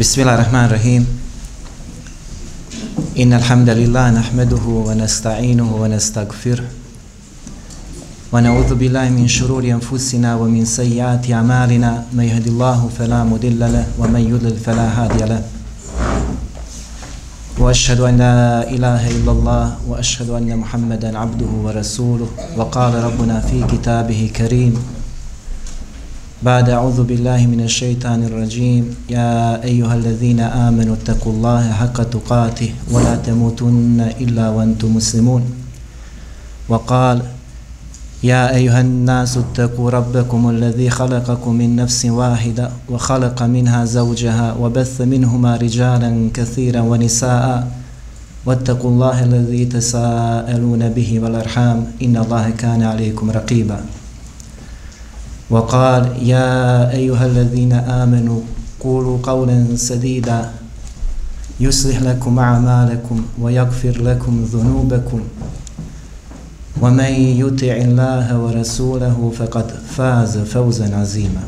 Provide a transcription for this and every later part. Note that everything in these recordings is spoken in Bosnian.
بسم الله الرحمن الرحيم إن الحمد لله نحمده ونستعينه ونستغفره ونعوذ بالله من شرور أنفسنا ومن سيئات أعمالنا من يهد الله فلا مضل له ومن يضلل فلا هادي له وأشهد أن لا إله إلا الله وأشهد أن محمدا عبده ورسوله وقال ربنا في كتابه كريم بعد أعوذ بالله من الشيطان الرجيم. يا أيها الذين آمنوا اتقوا الله حق تقاته ولا تموتن إلا وأنتم مسلمون. وقال يا أيها الناس اتقوا ربكم الذي خلقكم من نفس واحدة وخلق منها زوجها وبث منهما رجالا كثيرا ونساء. واتقوا الله الذي تساءلون به والأرحام. إن الله كان عليكم رقيبا. وقال يا أيها الذين آمنوا قولوا قولا سديدا يصلح لكم أعمالكم ويغفر لكم ذنوبكم ومن يطع الله ورسوله فقد فاز فوزا عظيما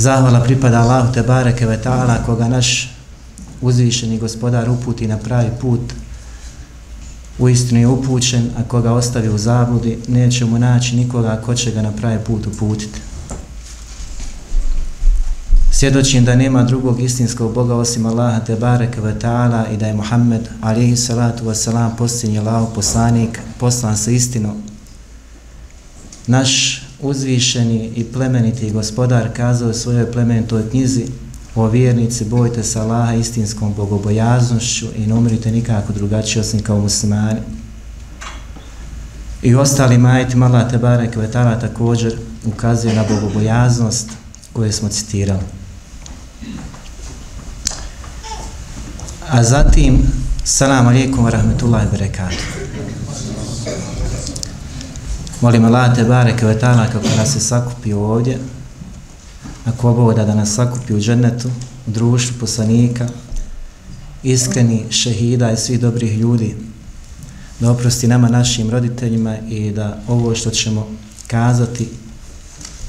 Zahvala pripada Allahu te bareke ve ta'ala koga naš uzvišeni gospodar uputi na pravi put u istinu je upućen, a koga ostavi u zabludi, neće mu naći nikoga ko će ga na pravi put uputiti. Svjedočim da nema drugog istinskog Boga osim Allaha te bareke ve ta'ala i da je Muhammed alihi salatu wasalam posljednji Allahu poslanik, poslan sa istinom. Naš uzvišeni i plemeniti gospodar kazao u svojoj plemenitoj knjizi O vjernici, bojte se Allaha istinskom bogobojaznošću i ne umrite nikako drugačije osim kao muslimani. I ostali majiti Allah Tebare Kvetala također ukazuje na bogobojaznost koje smo citirali. A zatim, salam alaikum wa rahmetullahi wa barakatuh. Molim Allah Tebare Kvetala kako nas je sakupio ovdje, ako oboda da nas sakupi u džennetu, u društvu poslanika, iskreni šehida i svih dobrih ljudi, da oprosti nama našim roditeljima i da ovo što ćemo kazati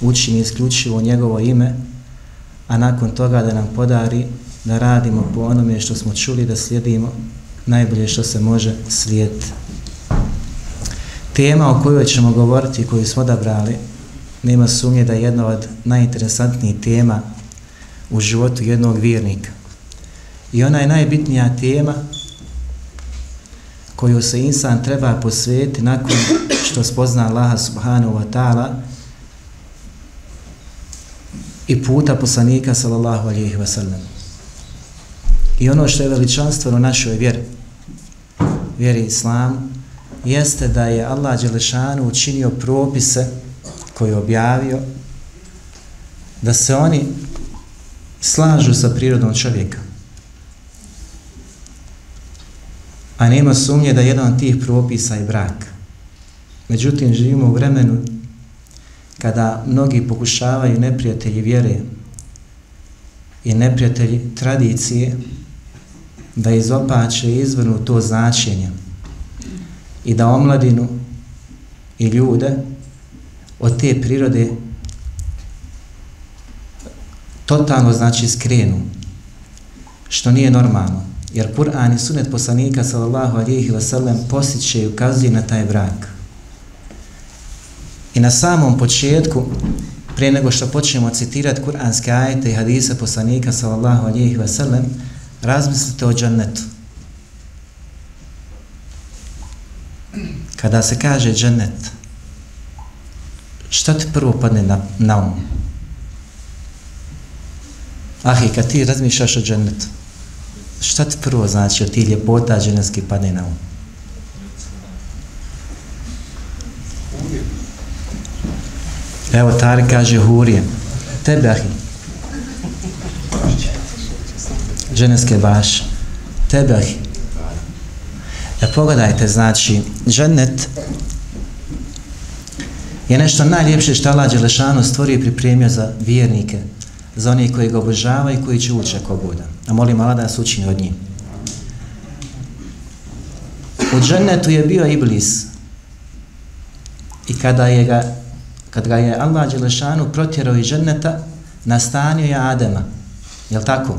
učini isključivo njegovo ime, a nakon toga da nam podari da radimo po onome što smo čuli da slijedimo najbolje što se može slijediti. Tema o kojoj ćemo govoriti koju smo odabrali nema sumnje da je jedna od najinteresantnijih tema u životu jednog vjernika. I ona je najbitnija tema koju se insan treba posvetiti nakon što spozna Allaha subhanahu wa ta'ala i puta poslanika sallallahu alihi wa sallam. I ono što je veličanstveno našoj vjeri, vjeri islam, jeste da je Allah Đelešanu učinio propise koji je objavio da se oni slažu sa prirodom čovjeka. A nema sumnje da jedan od tih propisa je brak. Međutim, živimo u vremenu kada mnogi pokušavaju neprijatelji vjere i neprijatelji tradicije da izopače i izvrnu to značenje i da omladinu i ljude od te prirode totalno znači skrenu što nije normalno jer Kur'an i sunet poslanika sallallahu alihi wasallam posjeće i ukazuje na taj brak. I na samom početku prije nego što počnemo citirati kuranske ajete i hadise poslanika sallallahu alihi wasallam razmislite o džennetu. Kada se kaže džennet šta ti prvo padne na, na um? Ah, i kad ti razmišljaš o džennetu, šta ti prvo znači od ti ljepota dženevski padne na um? Evo, Tari kaže Hurije. Tebe, Ahi. Dženevske baš. Tebe, Ahi. E, pogledajte, znači, džennet je nešto najljepše što Allah Đelešanu stvorio i pripremio za vjernike, za one koji ga obožava i koji će ući ako bude. A molim Allah da nas učini od njih. U džennetu je bio Iblis i kada je ga, kad ga je Allah Đelešanu protjerao iz dženneta, nastanio je Adema. Jel tako?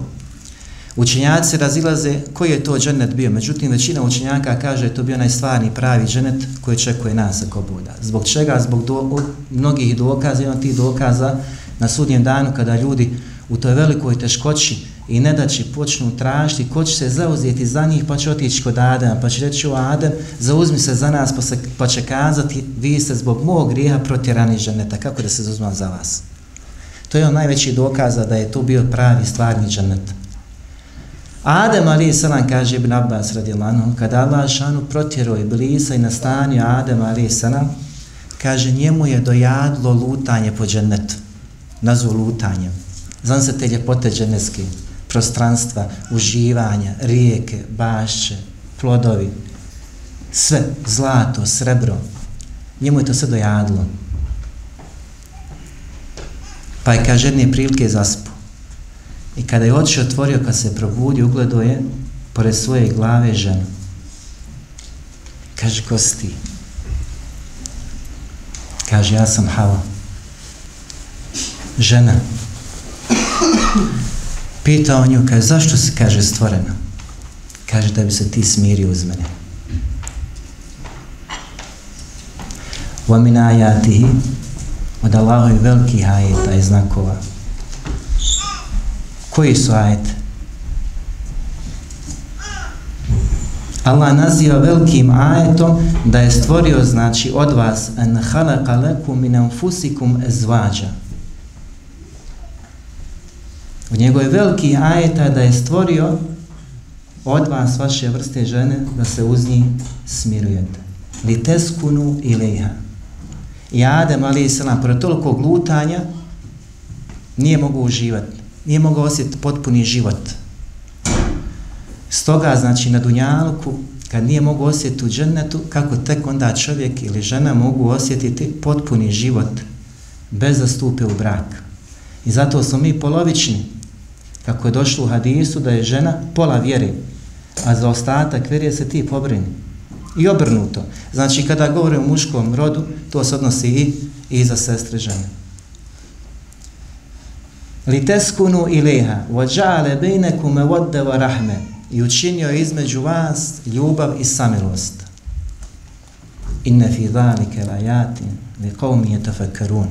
Učenjaci razilaze koji je to džennet bio. Međutim, većina učenjaka kaže je to bio najstvarni pravi džennet koji čekuje nas ako buda. Zbog čega? Zbog do, mnogih dokaza, jedan tih dokaza na sudnjem danu kada ljudi u toj velikoj teškoći i ne da će počnu tražiti ko će se zauzeti za njih pa će otići kod Adama pa će reći o Adem zauzmi se za nas pa, se, pa će kazati vi ste zbog mog grijeha protjerani ženeta kako da se zauzmam za vas to je on najveći dokaza da je to bio pravi stvarni ženet Adem ali salam kaže Ibn Abbas radijalanu kada Allah šanu protjerao Iblisa i nastanio Adem ali salam kaže njemu je dojadlo lutanje po džennetu nazvu lutanjem znam se te ljepote dženevske prostranstva, uživanja, rijeke, bašće, plodovi, sve, zlato, srebro, njemu je to sve dojadlo. Pa je, kaže, jedne prilike zaspu. I kada je oči otvorio, kad se probudi, ugledao je pored svoje glave ženu. Kaže, ko si ti? Kaže, ja sam Hava. Žena. Pitao nju, kaže, zašto si, kaže, stvorena? Kaže, da bi se ti smirio uz mene. Wa min ajatihi, od Allahovi velikih ajeta i znakova. Koji su ajete? Allah naziva velikim ajetom da je stvorio, znači, od vas an halaka lekum min anfusikum azwaja. U njegove veliki ajeta da je stvorio od vas vaše vrste žene da se uz njih smirujete. Li teskunu iliha. I Adem, ali i selam, pored toliko glutanja, nije mogu uživati. Nije mogao osjetiti potpuni život. Stoga, znači, na Dunjaluku, kad nije mogu osjetiti u džennetu, kako tek onda čovjek ili žena mogu osjetiti potpuni život bez da stupe u brak. I zato smo mi polovični, kako je došlo u hadisu da je žena pola vjeri, a za ostatak vjerije se ti pobrini. I obrnuto. Znači, kada govore o muškom rodu, to se odnosi i, i za sestre žene. Li teskunu wa ja'ala bainakum mawadda wa rahme, i učinio između vas ljubav i samilost. inna fi zalika layatin li qaumin yatafakkarun.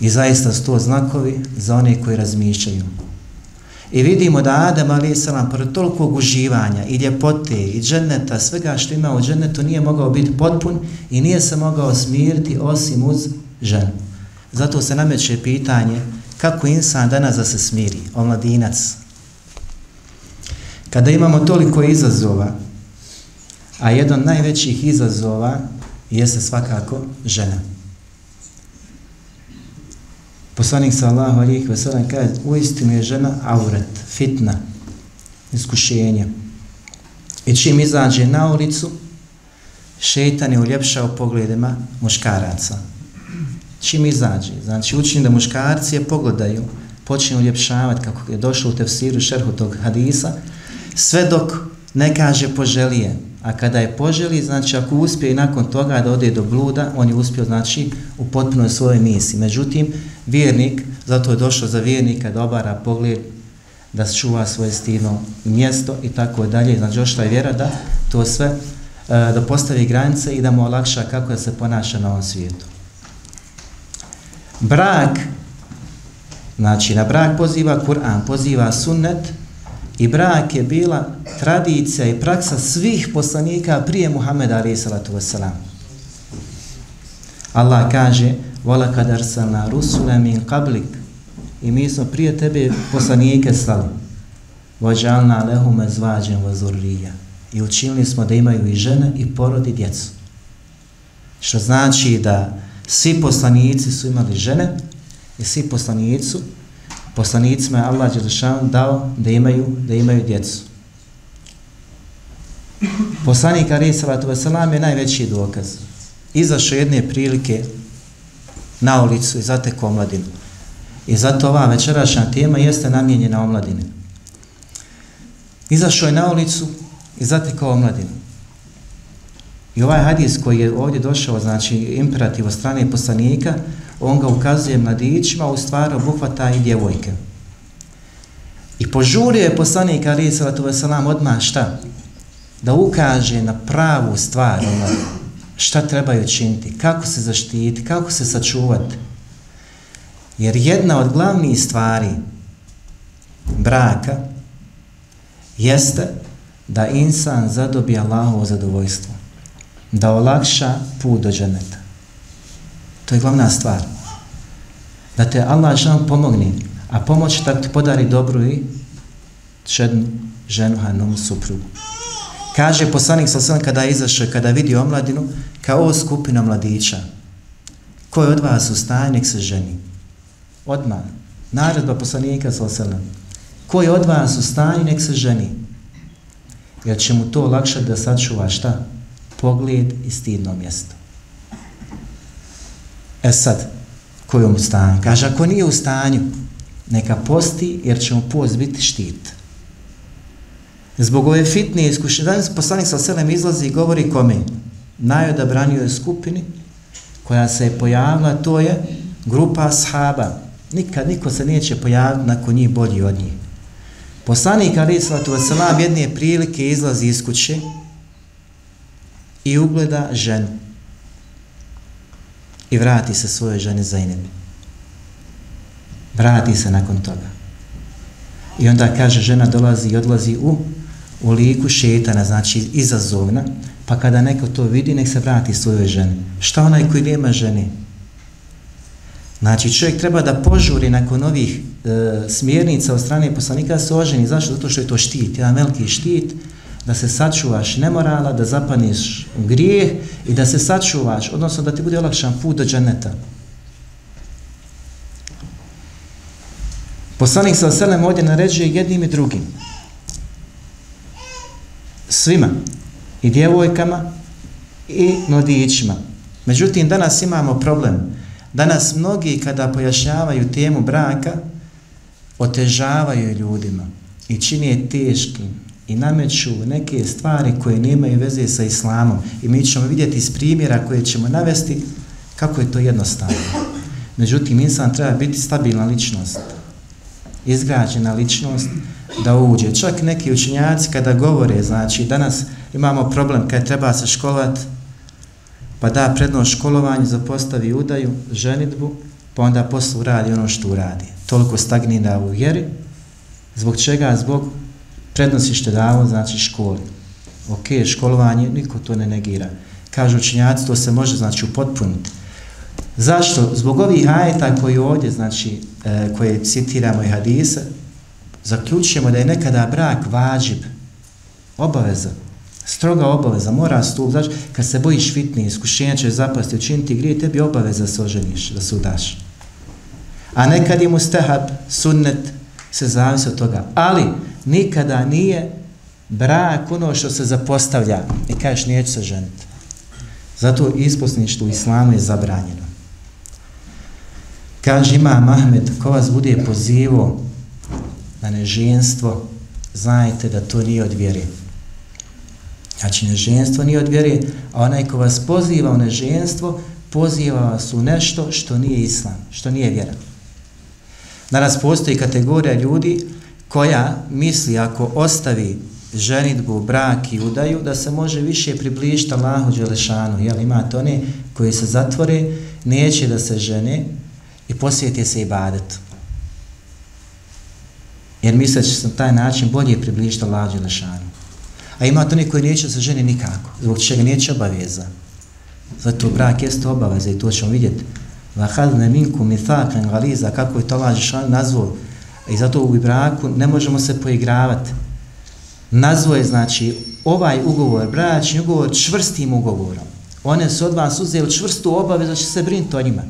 I zaista sto znakovi za one koji razmišljaju. I vidimo da Adam ali salam pored tolikog uživanja i ljepote i dženeta, svega što ima u dženetu nije mogao biti potpun i nije se mogao smiriti osim uz ženu. Zato se nameće pitanje kako insan danas da se smiri, omladinac. Kada imamo toliko izazova, a jedan najvećih izazova jeste svakako žena. Poslanik sallahu alijih veselam kaže, uistinu je žena auret, fitna, iskušenje. I čim izađe na ulicu, šeitan je uljepšao pogledima muškaraca. Čim izađe, znači učini da muškarci je pogledaju, počne ljepšavati kako je došlo u tefsiru šerhu tog hadisa, sve dok ne kaže poželije, A kada je poželi, znači ako uspije i nakon toga da ode do bluda, on je uspio znači u potpunoj svojoj misiji. Međutim, vjernik, zato je došao za vjernika da obara pogled, da čuva svoje stino mjesto i tako dalje. Znači, došla je vjera da to sve, e, da postavi granice i da mu olakša kako da se ponaša na ovom svijetu. Brak, znači na brak poziva Kur'an, poziva sunnet, I brak je bila tradicija i praksa svih poslanika prije Muhammeda alaih salatu wasalam. Allah kaže Vala kad arsalna rusula min qablik i mi smo prije tebe poslanike slali. Vođalna lehume zvađen vazurrija. I učinili smo da imaju i žene i porodi djecu. Što znači da svi poslanici su imali žene i svi poslanicu, poslanicima je Allah Đelešan dao da imaju, da imaju djecu. Poslanik Ali Salatu Veselam je najveći dokaz. Izašao jedne prilike na ulicu i zateko omladinu. I zato ova večerašnja tema jeste namijenjena omladine. Izašao je na ulicu i zatekao omladinu. I ovaj hadis koji je ovdje došao, znači imperativ od strane poslanika, on ga ukazuje mladićima, u stvari obuhvata i djevojke. I požurio je poslanik Ali Salatu Veselam odmah šta? Da ukaže na pravu stvar, ono, šta trebaju činiti, kako se zaštiti, kako se sačuvati. Jer jedna od glavnih stvari braka jeste da insan zadobije Allahovo zadovoljstvo. Da olakša put do dženeta. To je glavna stvar. Da te Allah žal pomogne, a pomoć da ti podari dobru i čednu ženu, hanom, suprugu. Kaže poslanik sa sve kada je izašao, kada vidi omladinu, kao skupina mladića. Ko je od vas u stanju, nek se ženi. Odmah. Naredba poslanika sa sve. Ko je od vas u stanju, nek se ženi. Jer će mu to olakšati da sačuva šta? Pogled i stidno mjesto. E sad, ko je u stanju? Kaže, ako nije u stanju, neka posti, jer će mu post biti štit. Zbog ove fitne iskušnje, danas poslanik sa selem izlazi i govori kome? Najodabranio je skupini koja se je pojavila, to je grupa ashaba. Nikad niko se neće pojaviti nakon njih bolji od njih. Poslanik Ali Salatu Veselam jedne prilike izlazi iz kuće i ugleda ženu i vrati se svoje žene za inebi. Vrati se nakon toga. I onda kaže žena dolazi i odlazi u u liku šetana, znači izazovna, pa kada neko to vidi, nek se vrati svojoj ženi. Šta onaj koji nema žene? Znači čovjek treba da požuri nakon ovih e, smjernica od strane poslanika se oženi. Zašto? Zato što je to štit, jedan veliki štit, da se sačuvaš nemorala, da zapaniš u grijeh i da se sačuvaš, odnosno da ti bude olakšan put do džaneta. Poslanik sa selem ovdje naređuje jednim i drugim svima, i djevojkama, i mladićima. Međutim, danas imamo problem. Danas mnogi kada pojašnjavaju temu braka, otežavaju ljudima i čini je teškim i nameću neke stvari koje nemaju veze sa islamom. I mi ćemo vidjeti iz primjera koje ćemo navesti kako je to jednostavno. Međutim, insan treba biti stabilna ličnost, izgrađena ličnost, da uđe. Čak neki učenjaci kada govore, znači danas imamo problem kada treba se školovat, pa da predno školovanje, zapostavi udaju, ženitbu, pa onda poslu radi ono što uradi. Toliko stagnira u vjeri, zbog čega? Zbog prednosi što davo, znači školi. Ok, školovanje, niko to ne negira. Kažu učinjaci, to se može, znači, upotpuniti. Zašto? Zbog ovih ajeta koji ovdje, znači, e, koje citiramo i hadisa, zaključujemo da je nekada brak vađib, obaveza, stroga obaveza, mora stup, znači kad se bojiš fitni, iskušenja će zapasti, učiniti grije, tebi obaveza da se oženiš, da se udaš. A nekad je mustahab, sunnet, se zavisi od toga. Ali nikada nije brak ono što se zapostavlja i kažeš neću se ženiti. Zato isposništvo u islamu je zabranjeno. Kaže ima Mahmed, ko vas bude pozivo na neženstvo, znajte da to nije od vjere. Znači, neženstvo nije od vjere, a onaj ko vas poziva u neženstvo, poziva vas u nešto što nije islam, što nije vjera. Danas postoji kategorija ljudi koja misli ako ostavi ženitbu, brak i udaju, da se može više približiti Allahu Đelešanu. Jel, imate one koji se zatvore, neće da se žene i posvijete se i badetu jer misle će se na taj način bolje približiti Allahu Đelešanu. A ima to koji neće se ženi nikako, zbog čega neće obaveza. Zato brak jeste obaveza i to ćemo vidjeti. Vahadne minku mithakan galiza, kako je to Allah Đelešanu nazvao. I zato u braku ne možemo se poigravati. Nazvo je znači ovaj ugovor, bračni ugovor, čvrstim ugovorom. One su od vas uzeli čvrstu obavezu da će se brinuti o njima.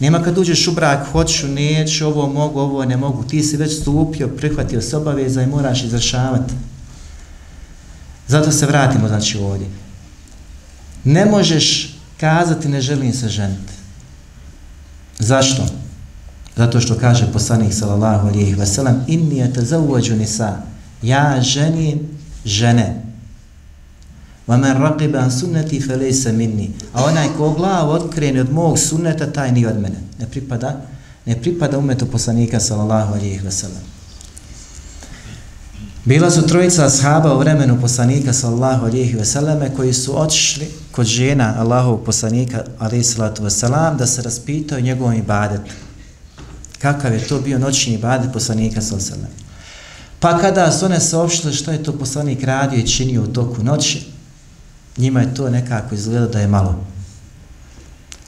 Nema kad uđeš u brak, hoću, neću, ovo mogu, ovo ne mogu. Ti si već stupio, prihvatio se obaveza i moraš izrašavati. Zato se vratimo, znači, ovdje. Ne možeš kazati ne želim se ženiti. Zašto? Zato što kaže poslanik sallallahu alejhi ve sellem inni atazawwaju nisa ja ženi žene. Wa man raqiba sunnati falesa minni. A onaj ko glavu otkrene od mog sunneta taj nije od mene. Ne pripada ne pripada umetu poslanika sallallahu alejhi ve sellem. Bila su trojica ashaba u vremenu poslanika sallallahu alejhi ve selleme koji su otišli kod žena Allahov poslanika alejhi salatu ve selam da se raspitao njegovim ibadetom. Kakav je to bio noćni ibadet poslanika sa alihi. Pa kada su one saopštile što je to poslanik radio i činio u toku noći, njima je to nekako izgleda da je malo.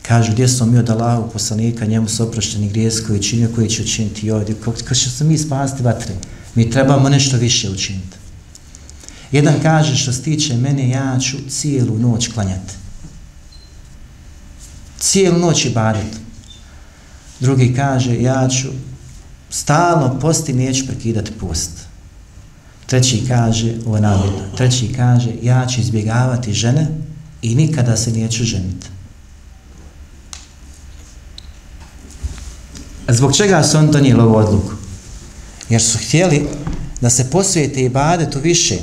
Kažu, gdje smo mi od Allahovog poslanika, njemu su oprošteni grijes koji činio, koji će učiniti ovdje. Kako će se mi spasti vatre? Mi trebamo nešto više učiniti. Jedan kaže, što se tiče mene, ja ću cijelu noć klanjati. Cijelu noć i baditi. Drugi kaže, ja ću stalno posti, neću prekidati post. Treći kaže, ovo je navodno, treći kaže, ja ću izbjegavati žene i nikada se neću ženiti. Zbog čega su on donijeli ovu odluku? Jer su htjeli da se posvijete i badetu više.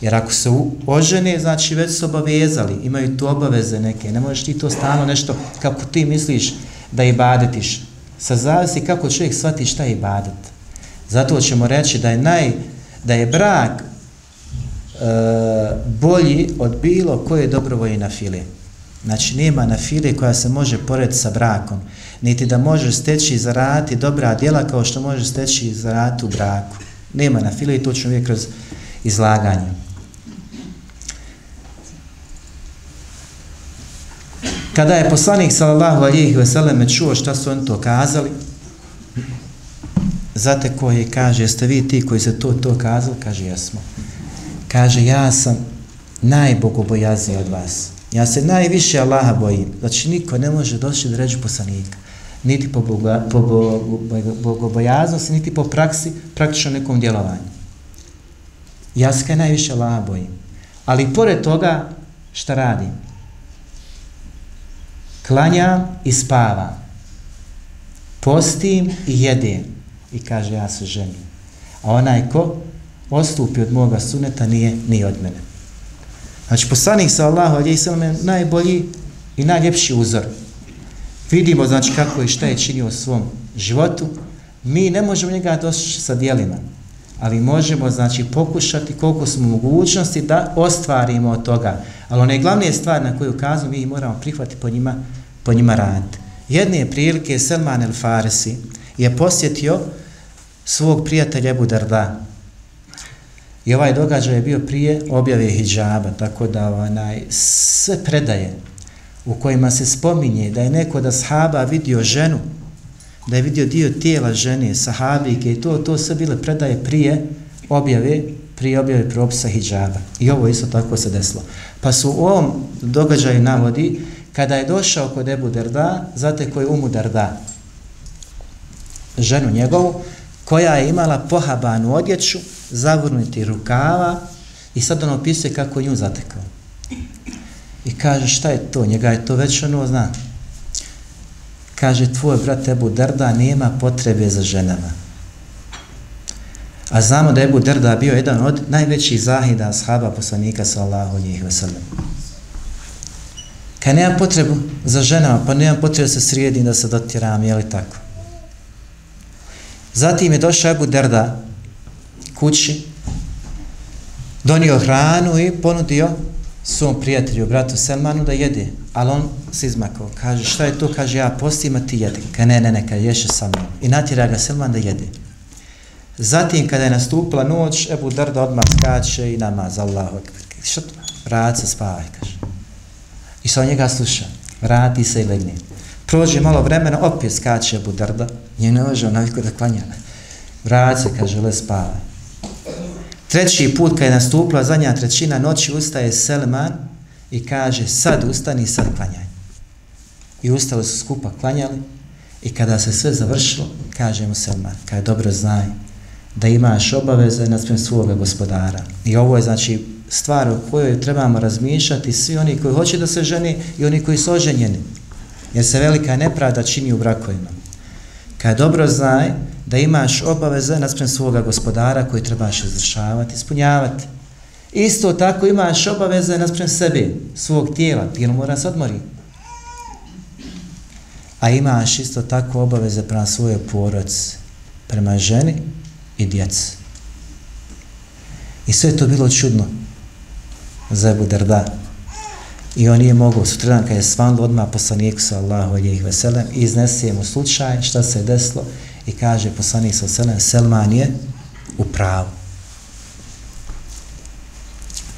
Jer ako se ožene, znači već su obavezali, imaju tu obaveze neke. Ne možeš ti to stano nešto kako ti misliš da i badetiš. Sa zavisi kako čovjek shvati šta je ibadet. Zato ćemo reći da je naj, da je brak e, bolji od bilo koje dobrovoje na file. Znači, nema na file koja se može porediti sa brakom. Niti da može steći i zaraditi dobra djela kao što može steći i zaraditi u braku. Nema na file i to ćemo uvijek kroz izlaganje. Kada je poslanik sallallahu alihi veseleme čuo šta su oni to kazali, zate koji kaže, jeste vi ti koji se to to kazali? Kaže, jesmo. Kaže, ja sam najbogobojazniji od vas. Ja se najviše Allaha bojim. Znači, niko ne može doći da reći poslanika. Niti po, boga, po bogobojaznosti, niti po praksi, praktično nekom djelovanju. Ja se najviše Allaha bojim. Ali pored toga, šta radim? Klanjam i spavam. Postim i jedem i kaže ja se ženim. A onaj ko ostupi od moga suneta nije ni od mene. Znači poslanik sa Allahu alaihi sallam je najbolji i najljepši uzor. Vidimo znači kako i šta je činio u svom životu. Mi ne možemo njega doći sa dijelima, ali možemo znači pokušati koliko smo mogućnosti da ostvarimo od toga. Ali one glavne stvari na koje ukazujem, mi moramo prihvatiti po njima, po njima raditi. Jedne prilike Selman el Farisi je posjetio svog prijatelja Ebu Darda. I ovaj događaj je bio prije objave hijjaba, tako da onaj, sve predaje u kojima se spominje da je neko da sahaba vidio ženu, da je vidio dio tijela žene, sahabike i to, to sve bile predaje prije objave, prije objave propisa hijjaba. I ovo isto tako se desilo. Pa su u ovom događaju navodi, kada je došao kod Ebu Derda, zate koji umu Derda, ženu njegovu, koja je imala pohabanu odjeću, zavrnuti rukava i sad on opisuje kako nju zatekao. I kaže šta je to, njega je to već ono zna. Kaže tvoj brat Ebu Derda nema potrebe za ženama. A znamo da je Ebu Derda bio jedan od najvećih zahida ashaba poslanika sallahu alijih wasallam. Kad nema potrebu za ženama, pa nema potrebe da se srijedim, da se dotiram, je li tako? Zatim je došao Ebu Derda kući, donio hranu i ponudio svom prijatelju, bratu Selmanu, da jede. Ali on se izmakao. Kaže, šta je to? Kaže, ja postim, a ti jedi. Ka ne, ne, ne, ka ješe sa mnom. I natjera ga Selman da jede. Zatim, kada je nastupila noć, Ebu Darda odmah skače i namaz, Allahu akbar. Što to? Vrati se, spavaj, kaže. I sa njega sluša. Vrati se i legne. Prođe malo vremena, opet skače Ebu Darda. Nije ne može, onaviko da klanja. Vrat se, kaže, le spavaj. Treći put kad je nastupila zadnja trećina noći, ustaje Selman i kaže, sad ustani, sad klanjaj. I ustali su skupa klanjali i kada se sve završilo, kaže mu Selman, kaj dobro znaj da imaš obaveze na svem svoga gospodara. I ovo je znači stvar o kojoj trebamo razmišljati svi oni koji hoće da se ženi i oni koji su oženjeni jer se velika nepravda čini u brakovima. Kaj dobro znaj da imaš obaveze naspred svoga gospodara koji trebaš izvršavati, ispunjavati. Isto tako imaš obaveze nasprem sebe, svog tijela, tijelo mora se odmori. A imaš isto tako obaveze prema svojoj poroci, prema ženi i djeci. I sve to bilo čudno za Ebu Darda. I on nije mogao, sutradan kad je svanlo odmah poslaniku sa Allahu alijih veselem, iznese mu slučaj šta se je desilo i kaže poslanik sa veselem, Selman je u pravu.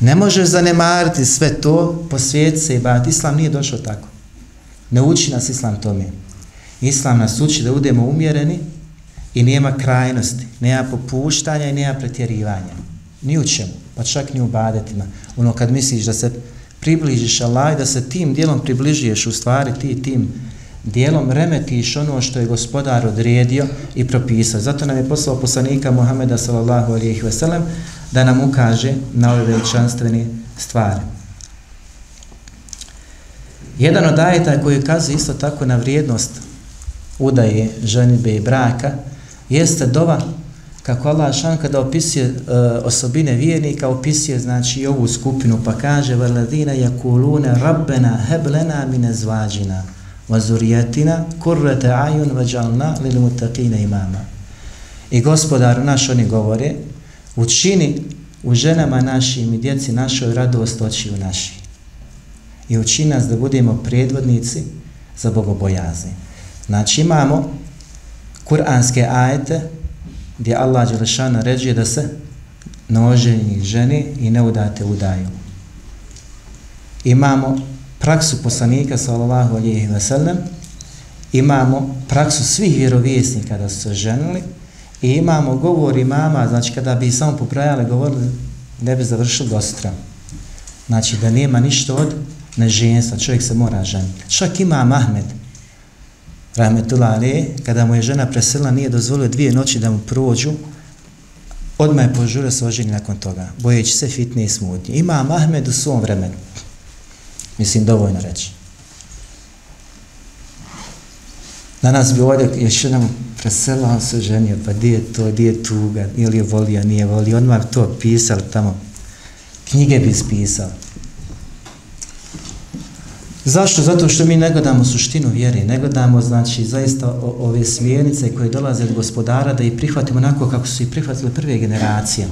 Ne možeš zanemariti sve to, posvijeti se i bati. Islam nije došao tako. Ne uči nas Islam tome. Islam nas uči da budemo umjereni i nema krajnosti, nema popuštanja i nema pretjerivanja. Ni u čemu, pa čak ni u badetima. Ono kad misliš da se približiš Allah i da se tim dijelom približuješ u stvari ti tim dijelom remetiš ono što je gospodar odredio i propisao. Zato nam je poslao poslanika Muhameda sallallahu alihi wasallam da nam ukaže na ove veličanstvene stvari. Jedan od ajeta koji ukazuje isto tako na vrijednost udaje, ženitbe i braka jeste dova kako Allah šan kada opisuje uh, osobine vjernika, opisuje znači i ovu skupinu pa kaže وَلَذِينَ يَكُولُونَ رَبَّنَا هَبْلَنَا مِنَ زْوَاجِنَا وَزُرِيَتِنَا كُرَّةَ عَيُنْ وَجَعَلْنَا لِلْمُتَّقِينَ إِمَامًا I gospodar naš oni govore, učini u ženama našim i djeci našoj radost očiju naši. I učini nas da budemo predvodnici za bogobojazni. Znači imamo kuranske ajete gdje Allah Đelešana ređuje da se noženi ženi i neudate udaju. Imamo praksu poslanika sallallahu alihi wasallam, imamo praksu svih vjerovjesnika da su se ženili i imamo govor imama, znači kada bi samo popravljali govorili, ne bi završili do sutra. Znači da nema ništa od neženstva, čovjek se mora ženiti. Čak ima Ahmed, Rahmetullah Ali, kada mu je žena preselila, nije dozvolio dvije noći da mu prođu, odmah je požurio se oženi nakon toga, bojeći se fitne i smutnje. Ima Ahmed u svom vremenu. Mislim, dovoljno reći. Danas bi ovdje još jednom preselila se ženio, pa di je to, di je tuga, ili je volio, nije volio, odmah to pisali tamo. Knjige bi ispisali. Zašto? Zato što mi ne gledamo suštinu vjere, ne gledamo znači zaista o, ove smjernice koje dolaze od gospodara da ih prihvatimo onako kako su ih prihvatile prve generacije.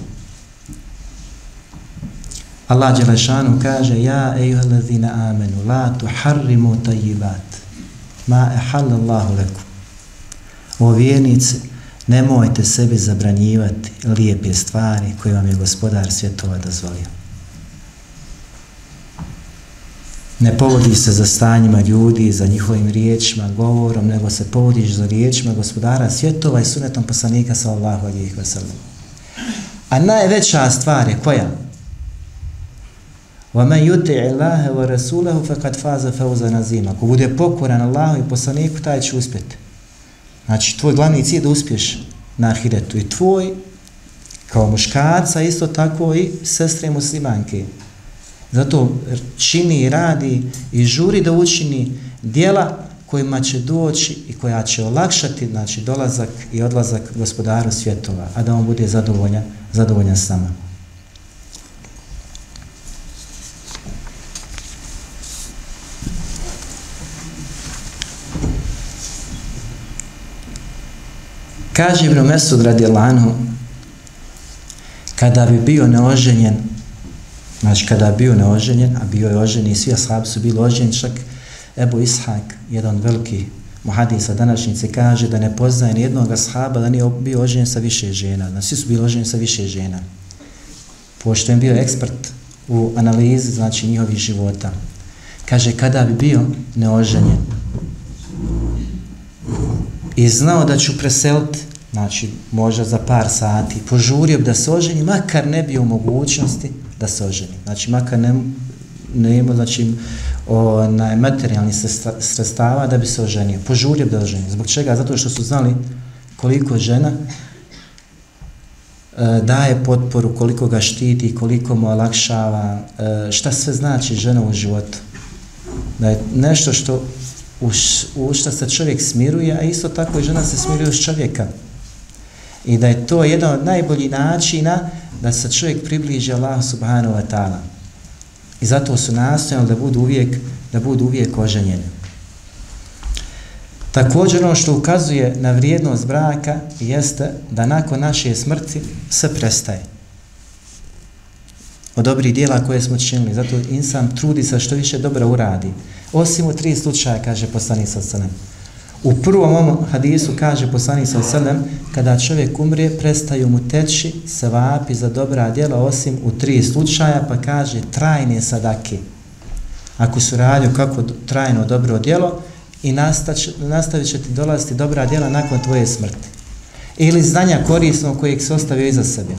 Allah Đelešanu kaže Ja ejuhalazina amenu la tuharrimu tajibat ma ehalallahu leku O vjernice, nemojte sebi zabranjivati lijepe stvari koje vam je gospodar svjetova dozvolio. ne povodi se za stanjima ljudi, za njihovim riječima, govorom, nego se povodiš za riječima gospodara svjetova i sunetom poslanika sallallahu alihi wasallam. A najveća stvar je koja? وَمَنْ يُتِعِ اللَّهَ وَرَسُولَهُ فَقَدْ فَازَ فَوْزَ نَزِيمًا Ako bude pokoran Allahu i poslaniku, taj će uspjeti. Znači, tvoj glavni cilj da uspješ na ahiretu i tvoj kao muškarca, isto tako i sestre muslimanke. Zato čini i radi i žuri da učini dijela kojima će doći i koja će olakšati znači, dolazak i odlazak gospodaru svjetova, a da on bude zadovoljan, zadovoljan s nama. Kaže Ibn Mesud radi Lanu, kada bi bio neoženjen Znači, kada bi bio neoženjen, a bio je oženjen i svi ashabi su bili oženjeni, čak Ebu Ishak, jedan veliki muhadisa današnjice, kaže da ne poznaje ni jednog ashaba da nije bio oženjen sa više žena. Znači, svi su bili oženjeni sa više žena. Pošto je bio ekspert u analizi, znači, njihovih života. Kaže, kada bi bio neoženjen i znao da ću preseliti, znači, možda za par sati, požurio bi da se oženi, makar ne bio u mogućnosti da se oženi. Znači, makar ne, ne imao znači, onaj materijalni sredstava da bi se oženio. Požurio da oženi. Zbog čega? Zato što su znali koliko žena e, daje potporu, koliko ga štiti, koliko mu olakšava, e, šta sve znači žena u životu. Da je nešto što u, u šta se čovjek smiruje, a isto tako i žena se smiruje s čovjeka. I da je to jedan od najboljih načina da se čovjek približi Allah subhanahu wa ta'ala. I zato su nastojali da budu uvijek, da budu uvijek oženjeni. Također ono što ukazuje na vrijednost braka jeste da nakon naše smrti sve prestaje. Od dobrih dijela koje smo činili. Zato insan trudi se što više dobro uradi. Osim u tri slučaja, kaže poslanik sa selem. U prvom ovom hadisu kaže poslanik sa selem, kada čovjek umrije, prestaju mu teći sevapi za dobra djela, osim u tri slučaja, pa kaže trajne sadake. Ako su radio kako trajno dobro djelo, i nastavit će ti dolaziti dobra djela nakon tvoje smrti. Ili znanja korisnog kojeg se ostavio iza sebe.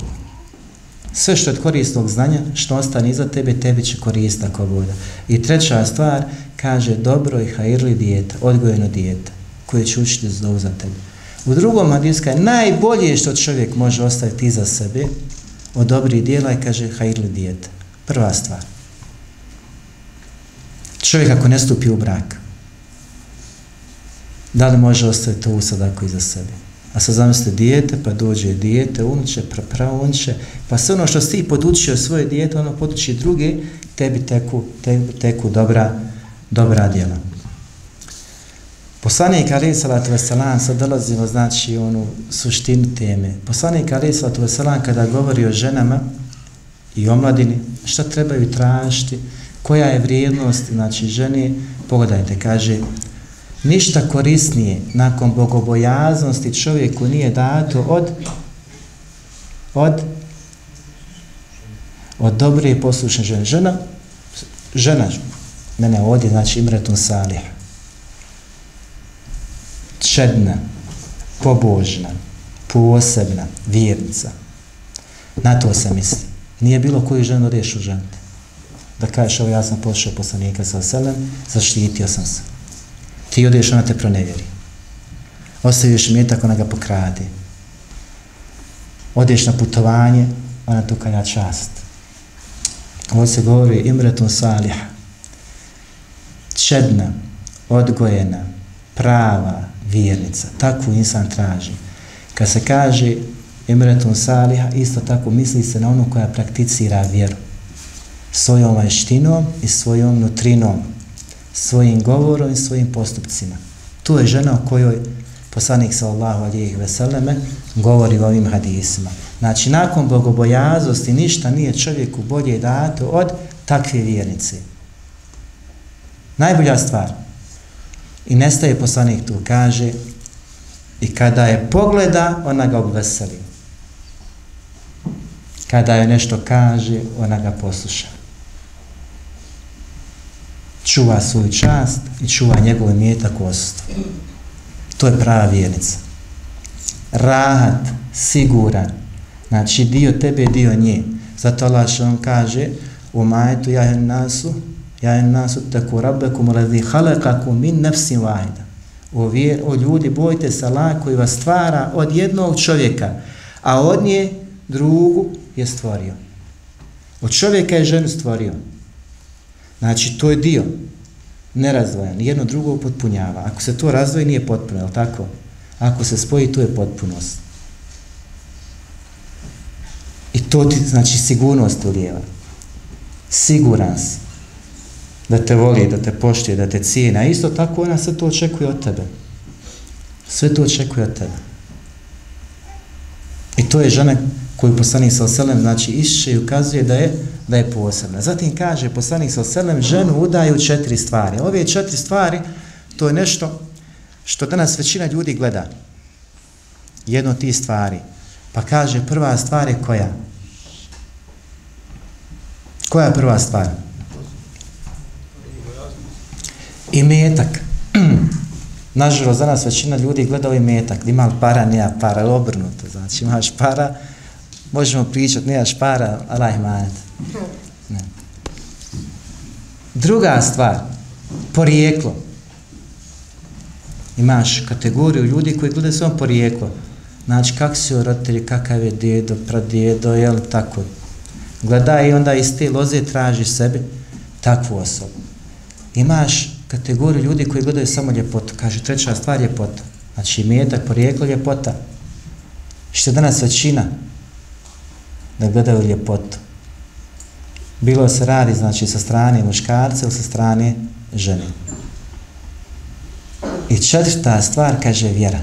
Sve što je korisnog znanja, što ostane iza tebe, tebi će koristiti ako bude. I treća stvar, kaže dobro i hajirli dijeta, odgojeno dijeta, koje će učiti zdovu za tebe. U drugom hadiska je najbolje što čovjek može ostaviti iza sebe od dobrih dijela i kaže hajirli dijeta. Prva stvar. Čovjek ako ne stupi u brak, da li može ostaviti ovu usadako iza sebe. A sad zamislite dijete, pa dođe dijete, unuče, prapravo unče, pa sve ono što si podučio svoje dijete, ono poduči druge, tebi teku, te, teku dobra, dobra djela. Poslanik Ali Salatu Veselan, sad dolazimo znači onu suštinu teme. Poslanik Ali Salatu Veselan kada govori o ženama i omladini, šta trebaju tražiti, koja je vrijednost, znači žene, pogledajte, kaže, ništa korisnije nakon bogobojaznosti čovjeku nije dato od od od dobre i poslušne žene. Žena, žena, mene ovdje, znači Imretun Salih, čedna, pobožna, posebna, vjernica. Na to se misli. Nije bilo koju ženu odeš u. Da kažeš, evo ja sam pošao poslanika sa selem, zaštitio sam se ti odeš, ona te pronevjeri. Ostaviš metak, ona ga pokrade. Odeš na putovanje, ona tu kada čast. Ovo se govori imretun salih. Čedna, odgojena, prava, vjernica. Takvu insan traži. Kad se kaže imretun Saliha, isto tako misli se na onu koja prakticira vjeru. Svojom vanštinom i svojom nutrinom svojim govorom i svojim postupcima. Tu je žena o kojoj poslanik sallallahu alijih veseleme govori u ovim hadisima. Znači, nakon bogobojazosti ništa nije čovjeku bolje dato od takve vjernice. Najbolja stvar. I nestaje poslanik tu, kaže, i kada je pogleda, ona ga obveseli. Kada je nešto kaže, ona ga posluša čuva svoju čast i čuva njegove mjetak u. To je prava vjernica. Rahat, siguran, znači dio tebe, dio nje. Zato Allah što on kaže u majetu jahen nasu, jahen nasu tako rabbekum radi halakakum min nefsim vahida. O, vjer, o ljudi, bojte se Allah koji vas stvara od jednog čovjeka, a od nje drugu je stvorio. Od čovjeka je ženu stvorio. Znači, to je dio nerazdvojan, jedno drugo upotpunjava. Ako se to razdvoji, nije potpuno, je tako? Ako se spoji, to je potpunost. I to ti, znači, sigurnost ulijeva. Siguran si da te voli, da te poštuje, da te cijena. Isto tako ona sve to očekuje od tebe. Sve to očekuje od tebe. I to je žena koju poslanik sa oselem, znači, išće i ukazuje da je da je posebna. Zatim kaže poslanik sa selem ženu udaju četiri stvari. Ove četiri stvari to je nešto što danas većina ljudi gleda. Jedno ti stvari. Pa kaže prva stvar je koja? Koja je prva stvar? I metak. Nažalost, danas većina ljudi gleda ovaj metak. Ima li para, nema para, obrnuto. Znači, imaš para, možemo pričat, nemaš para, Allah imanet. Ne. Druga stvar, porijeklo. Imaš kategoriju ljudi koji gledaju svom porijeklo. Znači, kak si u roditelji, kakav je djedo, pradjedo, je tako? Gleda i onda iz te loze traži sebi takvu osobu. Imaš kategoriju ljudi koji gledaju samo ljepotu. Kaže, treća stvar je ljepota. Znači, imetak, porijeklo, ljepota. Što danas većina da gledaju ljepotu. Bilo se radi, znači, sa strane muškarca ili sa strane žene. I četvrta stvar kaže vjera.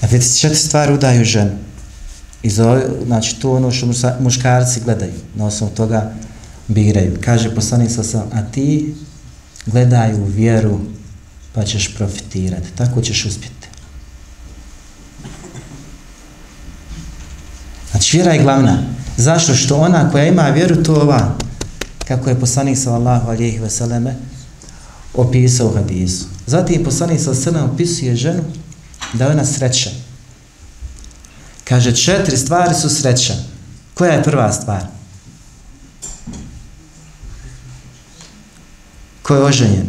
A vidite, četiri stvari udaju ženu. I zove, znači, to ono što muškarci gledaju, na osnovu toga biraju. Kaže poslanik sa sam, a ti gledaju vjeru, pa ćeš profitirati. Tako ćeš uspjeti. Znači, vjera je glavna. Zašto? Što ona koja ima vjeru, to ova, kako je poslanik sallallahu alijih veseleme opisao u hadisu. Zatim poslanik sallallahu alihi opisuje ženu da je ona sreća. Kaže, četiri stvari su sreća. Koja je prva stvar? Ko je oženjen?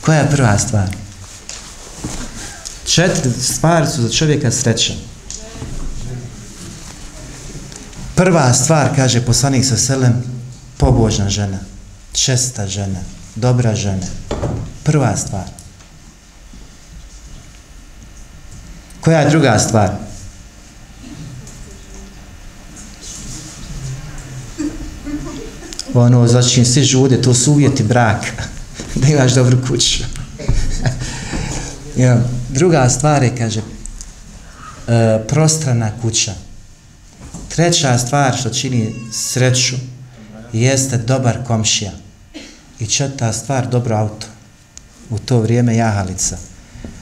Koja je prva stvar? Četiri stvari su za čovjeka sreća. Prva stvar, kaže poslanik sa selem, pobožna žena, česta žena, dobra žena. Prva stvar. Koja je druga stvar? Ono, znači, svi žude, to su uvjeti braka, da imaš dobru kuću. ja, druga stvar je, kaže, e, prostrana kuća. Treća stvar što čini sreću jeste dobar komšija. I četvrta stvar, dobro auto. U to vrijeme jahalica.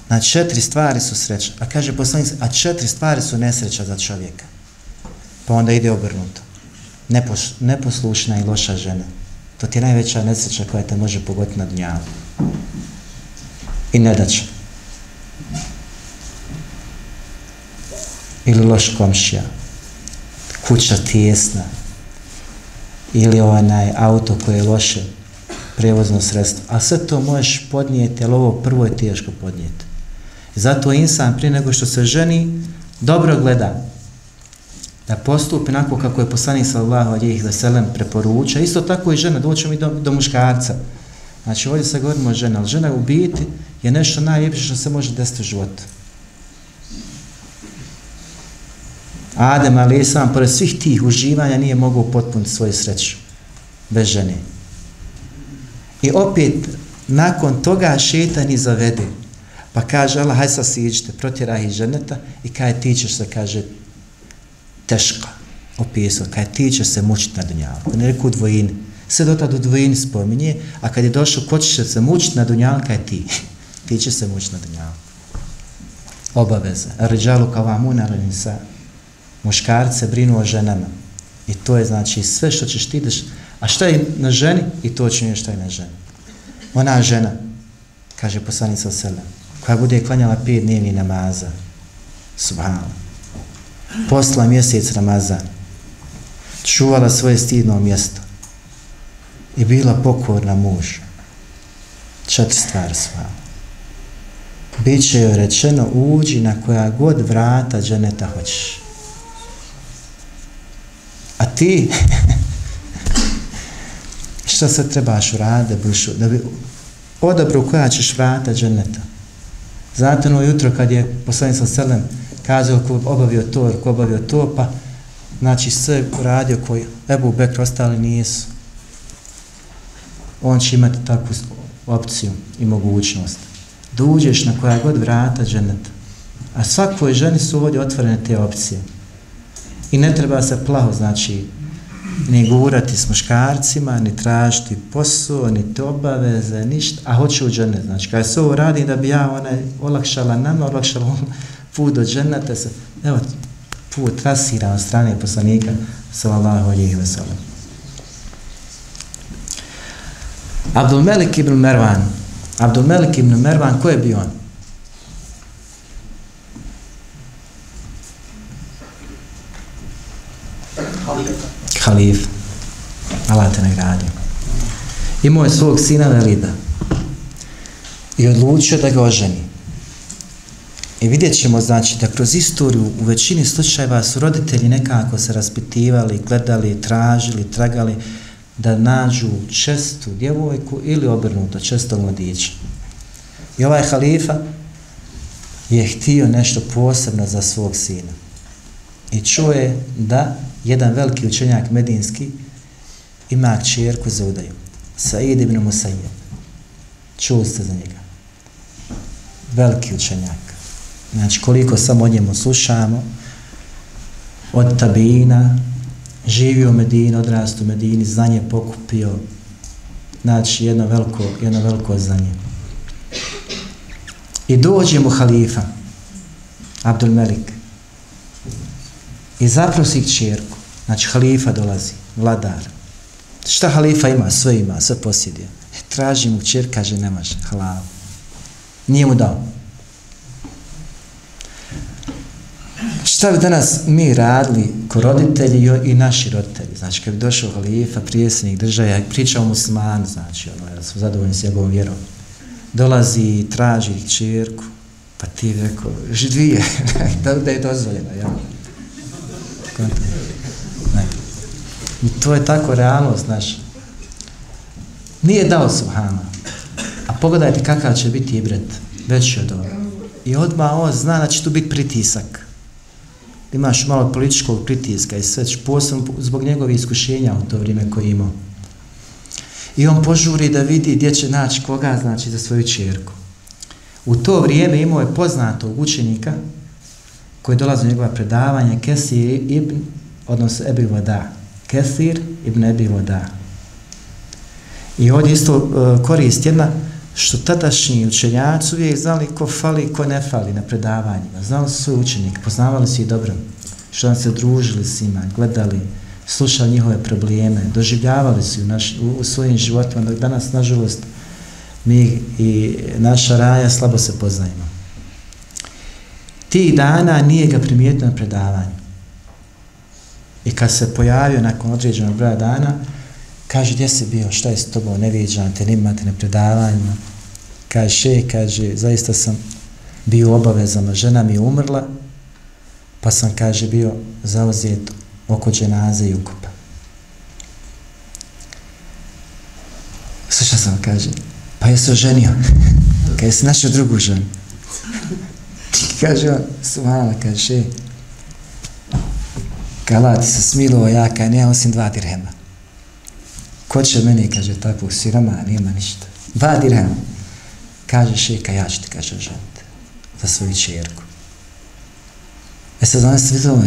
Na četiri stvari su sreća. A kaže poslanik, a četiri stvari su nesreća za čovjeka. Pa onda ide obrnuto. Nepos, neposlušna i loša žena. To ti je najveća nesreća koja te može pogoditi na dnjavu. I ne. Ili loš komšija kuća tijesna ili onaj auto koje je loše prevozno sredstvo. A sve to možeš podnijeti, ali ovo prvo je teško podnijeti. Zato insan prije nego što se ženi, dobro gleda da postupi nakon kako je poslanik sallallahu alejhi ve sellem preporuča. Isto tako i žena, doćemo i do, do muškarca. Znači ovdje se govorimo o žena, ali žena u biti je nešto najljepše što se može desiti u životu. Adem ali sam pored svih tih uživanja nije mogao potpuniti svoju sreću bez žene. I opet nakon toga šetan i zavede. Pa kaže Allah, haj sad siđite, protjeraj iz ženeta i kaj ti ćeš se, kaže, teška opisao, kaj ti će se mučiti na dunjalku. Ne reku u dvojini. Sve do tada u dvojini spominje, a kad je došao, ko će se mučiti na dunjalku, kaj ti? ti će se mučiti na dunjalku. Obaveza. Ređalu kao amuna, ali muškarce brinu o ženama. I to je znači sve što ćeš ti ideš. A šta je na ženi? I to će nije šta je na ženi. Ona žena, kaže poslanica sela, koja bude klanjala pet dnevni namaza, subhanallah, posla mjesec Ramazan, čuvala svoje stidno mjesto i bila pokorna muž. Četiri stvari sva. Biće joj rečeno, uđi na koja god vrata dženeta hoćeš. A ti, šta se trebaš uraditi da, biš, da bi odabru koja ćeš vrata dženeta? Znate ono jutro kad je poslanik sa selem kazao ko obavio to, ko obavio to, pa znači sve uradio koji Ebu Bekr ostali nisu. On će imati takvu opciju i mogućnost. Da uđeš na koja god vrata dženeta. A svakoj ženi su ovdje otvorene te opcije. I ne treba se plaho, znači, ni gurati s muškarcima, ni tražiti posao, ni te obaveze, ništa, a hoće u džene. Znači, kada se ovo radi da bi ja one olakšala nama, olakšala put do dženneta se, evo, put trasira od strane poslanika, sallallahu alihi wa sallam. Abdul Melik ibn Mervan, Abdul Melik ibn Mervan, ko je bio on? halif. Allah te nagradio. Imao je svog sina Velida. I odlučio da ga oženi. I vidjet ćemo, znači, da kroz istoriju u većini slučajeva su roditelji nekako se raspitivali, gledali, tražili, tragali da nađu čestu djevojku ili obrnuto čestog mladića. I ovaj halifa je htio nešto posebno za svog sina. I čuje da jedan veliki učenjak medinski ima čerku za udaju. Said ibn Musayyib. Čuli ste za njega. Veliki učenjak. Znači, koliko samo o njemu slušamo, od tabina, živio u Medini, odrast u Medini, znanje pokupio, znači, jedno veliko, jedno veliko znanje. I dođe mu halifa, Abdul Melik, i zaprosi čerku, znači, halifa dolazi, vladar. Šta halifa ima? Sve ima, sve posjedio. E, traži mu čer, kaže, ne može, halal. Nije mu dao. Šta bi danas mi radili ko roditelji i naši roditelji? Znači, kad bi došao halifa, prijesnik država, pričao musliman, znači, ono, ja sam zadovoljni s njegovom vjerom. Dolazi i traži čerku, pa ti bi rekao, dvije, da, da je dozvoljeno, ja. Ne. I to je tako realnost, znaš. Nije dao Subhana. A pogledajte kakav će biti ibret, veći od ovoga. I odmah on zna da će tu biti pritisak imaš malo političkog pritiska i sve, posebno zbog njegovih iskušenja u to vrijeme koje imao. I on požuri da vidi gdje će naći koga, znači, za svoju čerku. U to vrijeme imao je poznatog učenika koji dolazi u njegova predavanja, Kesir ibn, odnosno Ebi Voda. Kesir ibn Ebi Voda. I ovdje isto uh, korist jedna, što tadašnji učenjaci uvijek znali ko fali ko ne fali na predavanjima. Znali su svoj učenik, poznavali su ih dobro. Što nam se družili s njima, gledali, slušali njihove probleme, doživljavali su u, naš, u, u svojim životima, dok danas, nažalost, mi i naša raja slabo se poznajemo. Tih dana nije ga primijetio na predavanju. I kad se pojavio nakon određenog broja dana, Kaže, gdje si bio, šta je s tobom, ne viđam te, nima te na predavanjima. Kaže, še, kaže, zaista sam bio u obavezama, žena mi je umrla, pa sam, kaže, bio zauzet oko dženaze i ukupa. Sluša sam, kaže, pa je oženio, Kaže, je našao drugu ženu. kaže on, suhala, kaže, še, Kalati se smilo, ja, kaj nema osim dva dirhema ko će meni, kaže, tako sirama, nema ništa. Dva dirhama. Kaže šeka, ja ću ti, kaže, ženiti za svoju čerku. E sad znam se vidimo,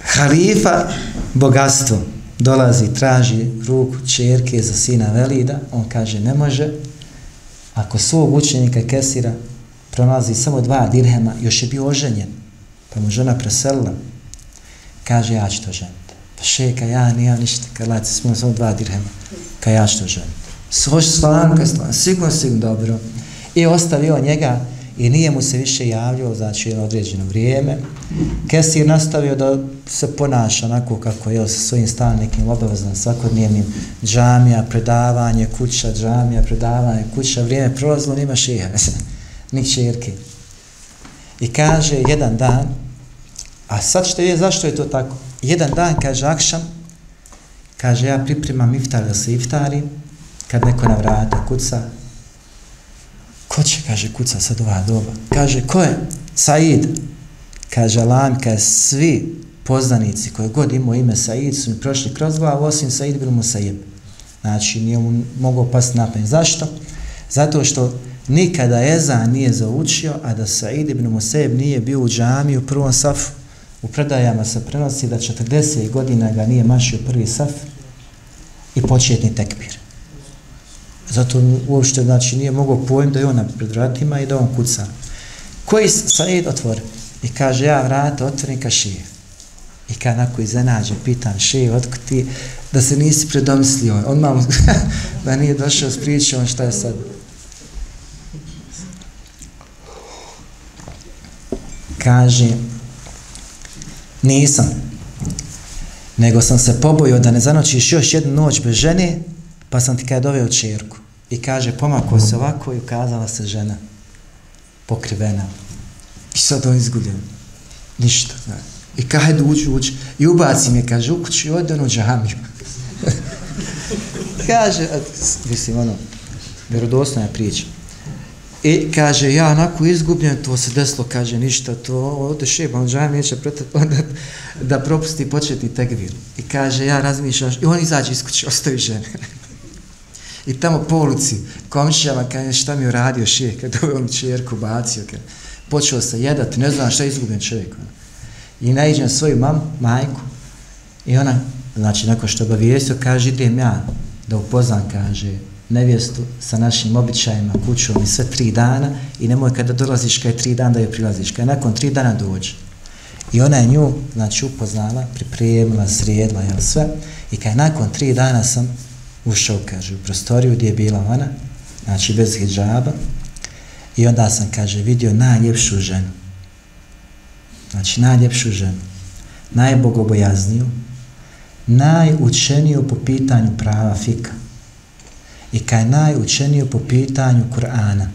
halifa bogatstvo dolazi, traži ruku čerke za sina Velida, on kaže, ne može, ako svog učenika Kesira pronalazi samo dva dirhema, još je bio oženjen, pa mu žena preselila, kaže, ja ću to ženiti. Pa šeka, ja nijam ništa, kad lajte, smo samo dva dirhema, kad ja što želim. Svoš slan, kad slan, sigurno, sigurno dobro. I ostavio njega i nije mu se više javljao, znači jedno određeno vrijeme. Kesir nastavio da se ponaša onako kako je sa svojim stalnikim obaveznom svakodnevnim džamija, predavanje, kuća, džamija, predavanje, kuća, vrijeme prolazilo, nima šeha, nik čerke. I kaže jedan dan, a sad što je, zašto je to tako? Jedan dan, kaže Akšam, kaže ja pripremam iftar da se iftari, kad neko na vrata kuca, ko će, kaže, kuca sad ova doba? Kaže, ko je? Said. Kaže, Alam, kaže, svi poznanici koji god imao ime Said su mi prošli kroz glavu, osim Said bil mu Said. Znači, nije mu mogao pasti napen. Zašto? Zato što nikada Eza nije zaučio, a da Said ibn Museb nije bio u džami u prvom safu u predajama se prenosi da 40 godina ga nije mašio prvi saf i početni tekbir. Zato uopšte znači, nije mogao pojem da je on pred vratima i da on kuca. Koji Said otvori? I kaže, ja vrata otvorim ka šije. I kad nako iznenađe, pitan šije, otko ti, da se nisi predomislio. On malo, da nije došao s pričom, šta je sad? Kaže, Nisam. Nego sam se pobojio da ne zanočiš još jednu noć bez žene, pa sam ti kada doveo čerku. I kaže, pomako se ovako i ukazala se žena pokrivena. I sad on izgubljen. Ništa. I kaže, uđu, uđu. I ubaci me, kaže, u kuću i ode ono džamiju. kaže, mislim, ono, vjerodosna je priča. I kaže, ja onako izgubljen, to se desilo, kaže, ništa, to ode šeba, on žajem neće da, da propusti početi tekvir. I kaže, ja razmišljam, i on izađe iz kuće, ostavi žene. I tamo po ulici, komšijama, kaže, šta mi uradio šijek, kada je on čerku bacio, kada počeo se jedati, ne znam šta je izgubljen čovjek. Ona. I naiđem svoju mam, majku, i ona, znači, nakon što obavijestio, kaže, idem ja da upoznam, kaže, nevjestu sa našim običajima, kućom i sve tri dana i nemoj kada dolaziš kaj tri dana da joj prilaziš, kaj nakon tri dana dođe. I ona je nju, znači, upoznala, pripremila, srijedla, jel sve, i kaj nakon tri dana sam ušao, kaže, u prostoriju gdje je bila ona, znači, bez hijjaba, i onda sam, kaže, vidio najljepšu ženu, znači, najljepšu ženu, najbogobojazniju, najučeniju po pitanju prava fika, i kaj najučeniju po pitanju Kur'ana.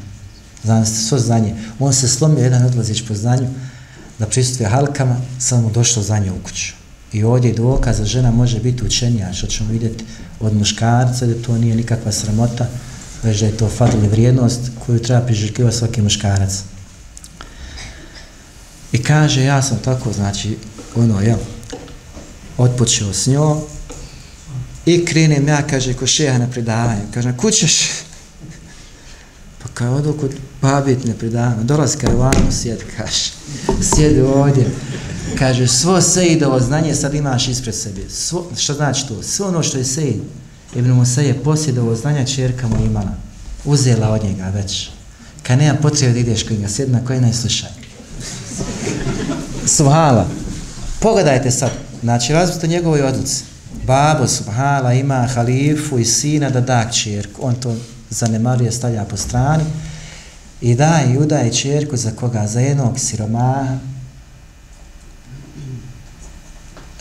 Znam se svo znanje. On se slomio jedan odlazić po znanju da pristuje halkama, samo mu došlo znanje u kuću. I ovdje je dokaz da žena može biti učenija, što ćemo vidjeti od muškarca, da to nije nikakva sramota, već da je to fatalna vrijednost koju treba priželjkivati svaki muškarac. I kaže, ja sam tako, znači, ono, jel, otpočeo s njom, I krenem ja, kaže, ko šeha na predavanje. Kaže, kućeš? Pa kao odu kod babit na predavanje. Dolaz kaj vamo sjed, kaže. Sjedi ovdje. Kaže, svo sejidovo znanje sad imaš ispred sebe. Svo, što znači to? Sve ono što je sejid. Ibn Musaje posjedovo znanja čerka mu imala. Uzela od njega već. Kad nema potrebe da ideš kod njega, sjedi na koji najslušaj. Suhala. Pogledajte sad. Znači, razbite njegovoj odluci babo subhala ima halifu i sina da da čerku. On to zanemaruje, stavlja po strani i da i udaje čerku za koga? Za jednog siromaha.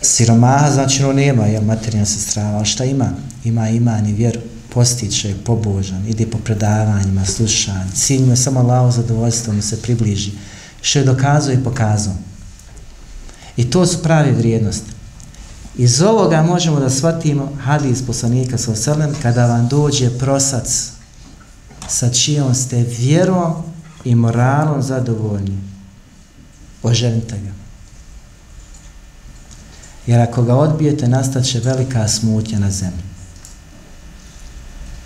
Siromaha znači ono nema jel, materijalna sestrava, ali šta ima? Ima iman i vjeru, postiče, pobožan, ide po predavanjima, slušan, cilj mu je samo lao zadovoljstvo, mu se približi, što je dokazao i pokazao. I to su pravi vrijednosti. Iz ovoga možemo da shvatimo hadis poslanika sa oselem kada vam dođe prosac sa čijom ste vjerom i moralom zadovoljni. Oženite ga. Jer ako ga odbijete, nastaće velika smutnja na zemlji.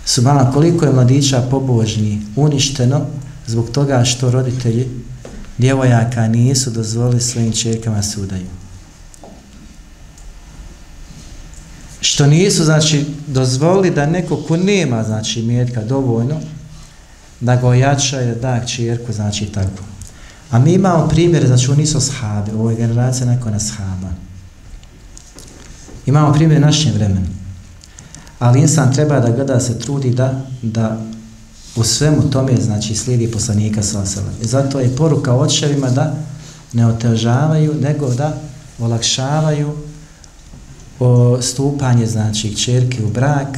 Subhano, koliko je mladića pobožni uništeno zbog toga što roditelji djevojaka nisu dozvolili svojim čerkama sudaju. Što nisu, znači, dozvolili da neko ko nema, znači, mjetka dovoljno, da ga ojača i da da čirku, znači, tako. A mi imamo primjer, znači, oni su sahabi, ovo je generacija nakon sahaba. Imamo primjer našem vremenu. Ali insan treba da gleda se trudi da, da u svemu tome, znači, slijedi poslanika sa I zato je poruka očevima da ne otežavaju, nego da olakšavaju o stupanje, znači, čerke u brak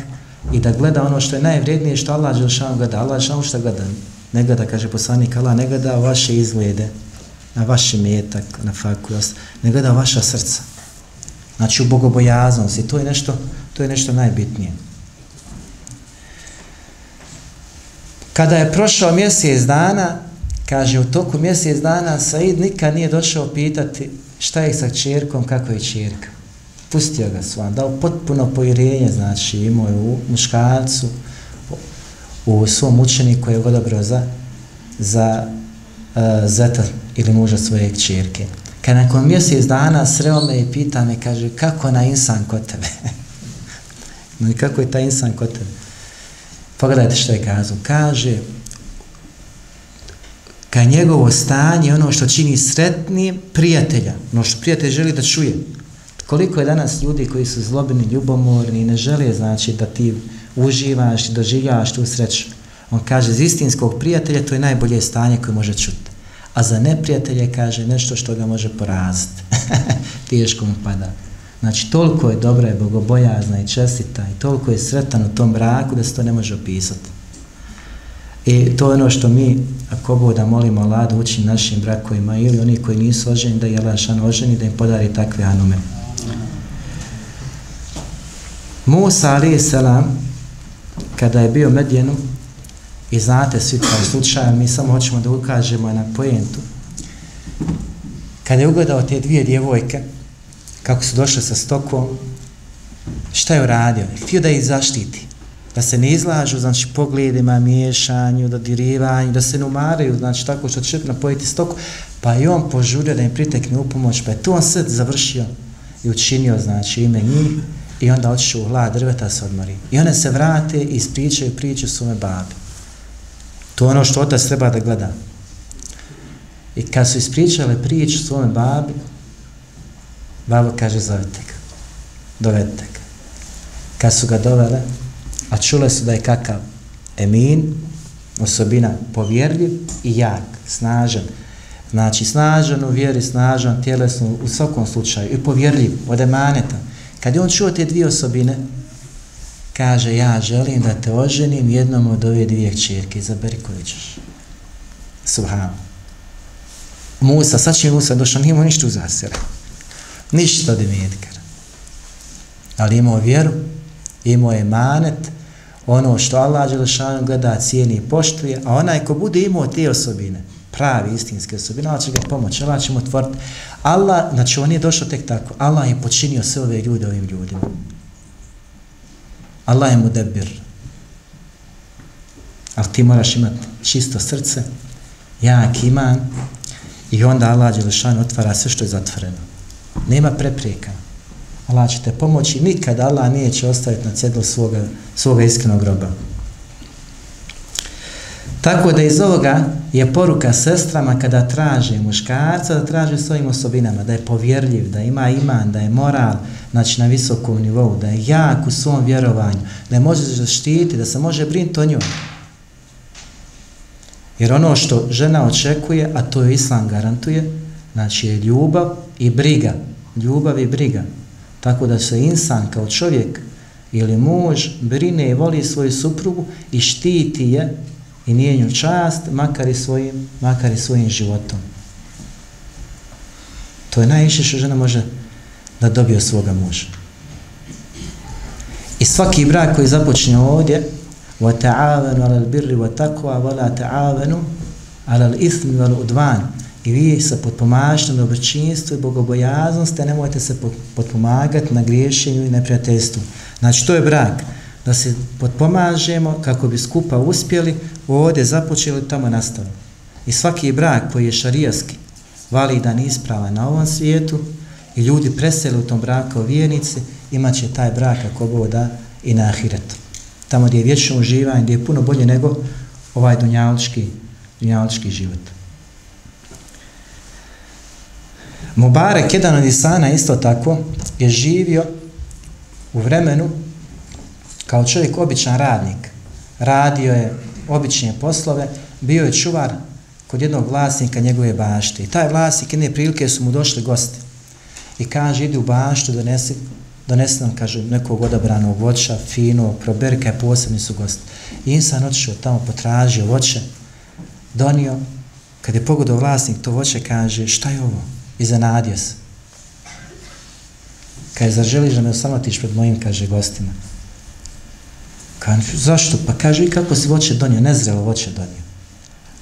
i da gleda ono što je najvrednije, što Allah Đelšanu gleda. Allah Đelšanu što gleda? Ne gleda, kaže poslanik Allah, ne gleda vaše izglede, na vaš metak, na faku, ne gleda vaša srca. Znači, u bogobojaznosti, to je nešto, to je nešto najbitnije. Kada je prošao mjesec dana, kaže, u toku mjesec dana, Said nikad nije došao pitati šta je sa čerkom, kako je čerka pustio ga svan, dao potpuno povjerenje, znači imao je u muškarcu, u svom učeniku je odabrao za, za e, uh, zetar ili muža svoje čirke. Kad nakon mjesec dana sreo me i pita me, kaže, kako na insan kod tebe? no i kako je ta insan kod tebe? Pogledajte što je kazao. Kaže, ka njegovo stanje, ono što čini sretni prijatelja, ono što prijatelj želi da čuje, Koliko je danas ljudi koji su zlobni, ljubomorni i ne žele znači da ti uživaš i doživljavaš tu sreću. On kaže, za istinskog prijatelja to je najbolje stanje koje može čuti. A za neprijatelje kaže nešto što ga može poraziti. Teško mu pada. Znači, toliko je dobra i bogobojazna i čestita i toliko je sretan u tom braku da se to ne može opisati. I to je ono što mi, ako bo da molimo Allah da uči našim brakovima ili oni koji nisu oženi, da je Allah šan oženi, da im podari takve anume. Musa alaih salam kada je bio Medjenu I znate svi taj slučaj, mi samo hoćemo da ukažemo na pojentu. Kada je ugledao te dvije djevojke, kako su došle sa stokom, šta je uradio? Htio da ih zaštiti. Da se ne izlažu, znači, pogledima, miješanju, dodirivanju, da se ne umaraju, znači, tako što će napojiti stoku, pa i on požurio da im pritekne u pomoć, pa je tu on sve završio i učinio, znači, ime njih, i onda otišu u hlad drveta se odmori. I one se vrate i ispričaju priču svome babi. To je ono što otac treba da gleda. I kad su ispričale priču svome babi, babo kaže, zovite ga, dovedite ga. Kad su ga dovele, a čule su da je kakav emin, osobina povjerljiv i jak, snažan. Znači, snažan u vjeri, snažan, tjelesno, u svakom slučaju, i povjerljiv, od emaneta. Kad je on čuo te dvije osobine, kaže, ja želim da te oženim jednom od ove dvije čirke, izaberi koji ćeš. Subhano. Musa, sad će Musa došao, nije imao ništa uza sebe. Ništa od imetkara. Ali imao vjeru, imao je manet, ono što Allah Đelešanu gleda, cijeni i poštuje, a onaj ko bude imao te osobine, pravi istinske osobine, Allah će ga pomoći, Allah će mu otvoriti. Allah, znači on je došao tek tako, Allah je počinio sve ove ljude ovim ljudima. Allah je mu debir. Ali ti moraš imati čisto srce, jak iman, i onda Allah Đelešan otvara sve što je zatvoreno. Nema prepreka. Allah će te pomoći, nikad Allah neće ostaviti na cedlu svoga, svoga iskrenog groba. Tako da iz ovoga je poruka sestrama kada traže muškarca, da traže svojim osobinama, da je povjerljiv, da ima iman, da je moral, znači na visokom nivou, da je jak u svom vjerovanju, da je može zaštiti, da se može brinuti o njoj. Jer ono što žena očekuje, a to je Islam garantuje, znači je ljubav i briga. Ljubav i briga. Tako da se insan kao čovjek ili muž brine i voli svoju suprugu i štiti je i nije nju čast, makar i svojim, makar i svojim životom. To je najviše što žena može da dobije od svoga muža. I svaki brak koji započne ovdje, وَتَعَاوَنُوا عَلَى الْبِرِّ وَتَقْوَا وَلَا تَعَاوَنُوا عَلَى الْإِثْمِ وَالْعُدْوَانِ I vi se potpomažete na dobročinstvu i bogobojaznosti, a nemojte se potpomagati na griješenju i neprijateljstvu. Znači, to je brak. Da se potpomažemo kako bi skupa uspjeli, ovdje započeli, tamo nastavili. I svaki brak koji je šarijaski, validan i ispravan na ovom svijetu, i ljudi preseli u tom braku u vjernici, imat će taj brak ako boda i na ahiretu tamo gdje je vječno uživanje, gdje je puno bolje nego ovaj dunjalički, dunjalički život. Mubarek, jedan od Isana, isto tako, je živio u vremenu kao čovjek običan radnik. Radio je obične poslove, bio je čuvar kod jednog vlasnika njegove bašte. I taj vlasnik jedne prilike su mu došli gosti. I kaže, idi u baštu, donesi donesi nam, kaže, nekog odabranog voća, fino, proberka je posebni su gosti. I insan otišao tamo, potražio voće, donio, kad je pogodao vlasnik to voće, kaže, šta je ovo? I zanadio se. Kaže, zar želiš da me osamatiš pred mojim, kaže, gostima? Kaže, zašto? Pa kaže, i kako si voće donio? Nezrelo voće donio.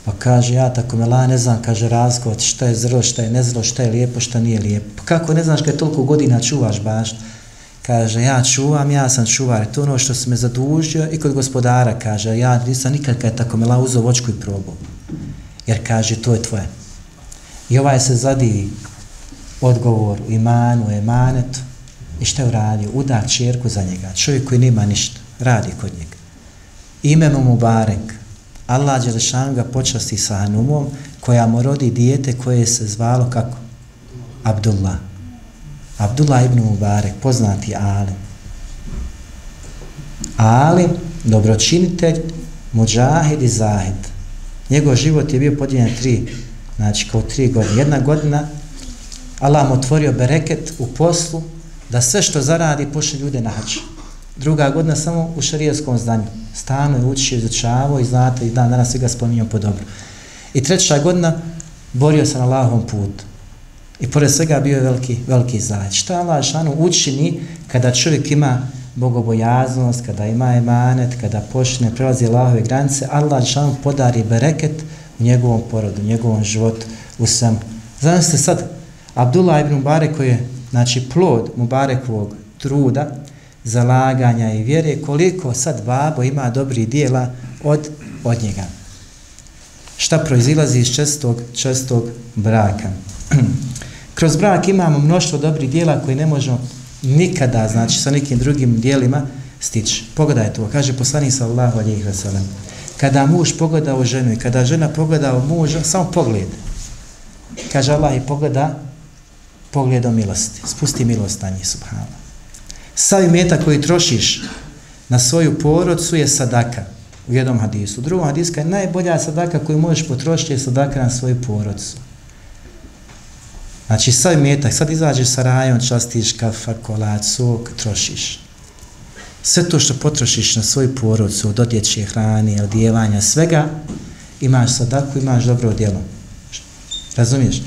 Pa kaže, ja tako me la, ne znam, kaže, razgovat šta je zrlo, šta je nezrelo, šta je lijepo, šta nije lijepo. Pa kako ne znaš kad je toliko godina čuvaš baš? kaže, ja čuvam, ja sam čuvar, to ono što se me zadužio i kod gospodara, kaže, ja nisam nikad kada je tako me lauzo vočku i probao. Jer kaže, to je tvoje. I ovaj se zadivi odgovor u imanu, u emanetu, i šta je uradio? Uda čerku za njega, čovjek koji nema ništa, radi kod njega. Ime mu Mubarek, Allah Đelešan ga počasti sa Hanumom, koja mu rodi dijete koje se zvalo kako? Abdullah. Abdullah ibn Mubarek, poznati Ali. Ali, dobročinitelj, muđahid i zahid. Njegov život je bio podijeljen tri, znači kao tri godine. Jedna godina, Allah mu otvorio bereket u poslu, da sve što zaradi pošle ljude na hađu Druga godina samo u šarijaskom zdanju. Stano je učio, izučavao i znate, i dan danas svi ga spominjamo po dobro. I treća godina, borio se na Allahom putu. I pored svega bio je veliki, veliki zajed. Šta Allah šanu učini kada čovjek ima bogobojaznost, kada ima emanet, kada počne prelazi Allahove granice, Allah šanu podari bereket u njegovom porodu, u njegovom životu, u svemu. Znam se sad, Abdullah ibn Mubarek koji je, znači, plod Mubarekovog truda, zalaganja i vjere, koliko sad babo ima dobri dijela od, od njega. Šta proizilazi iz čestog, čestog braka? Kroz brak imamo mnoštvo dobrih dijela koji ne možemo nikada, znači sa nekim drugim dijelima, stići. Pogledajte to, kaže poslanik sallahu alijih veselem. Kada muž pogleda u ženu i kada žena pogleda u muža, samo pogled. Kaže Allah i pogleda pogledom milosti. Spusti milost na njih, subhanallah. Savi meta koji trošiš na svoju porodcu je sadaka u jednom hadisu. U drugom hadisu je najbolja sadaka koju možeš potrošiti je sadaka na svoju porodcu. Znači, sav metak, sad izađeš sa rajom, častiš kafa, kolac, sok, trošiš. Sve to što potrošiš na svoju porodcu, od odjeće, hrane, odjevanja, svega, imaš sadaku, imaš dobro djelo. Razumiješ?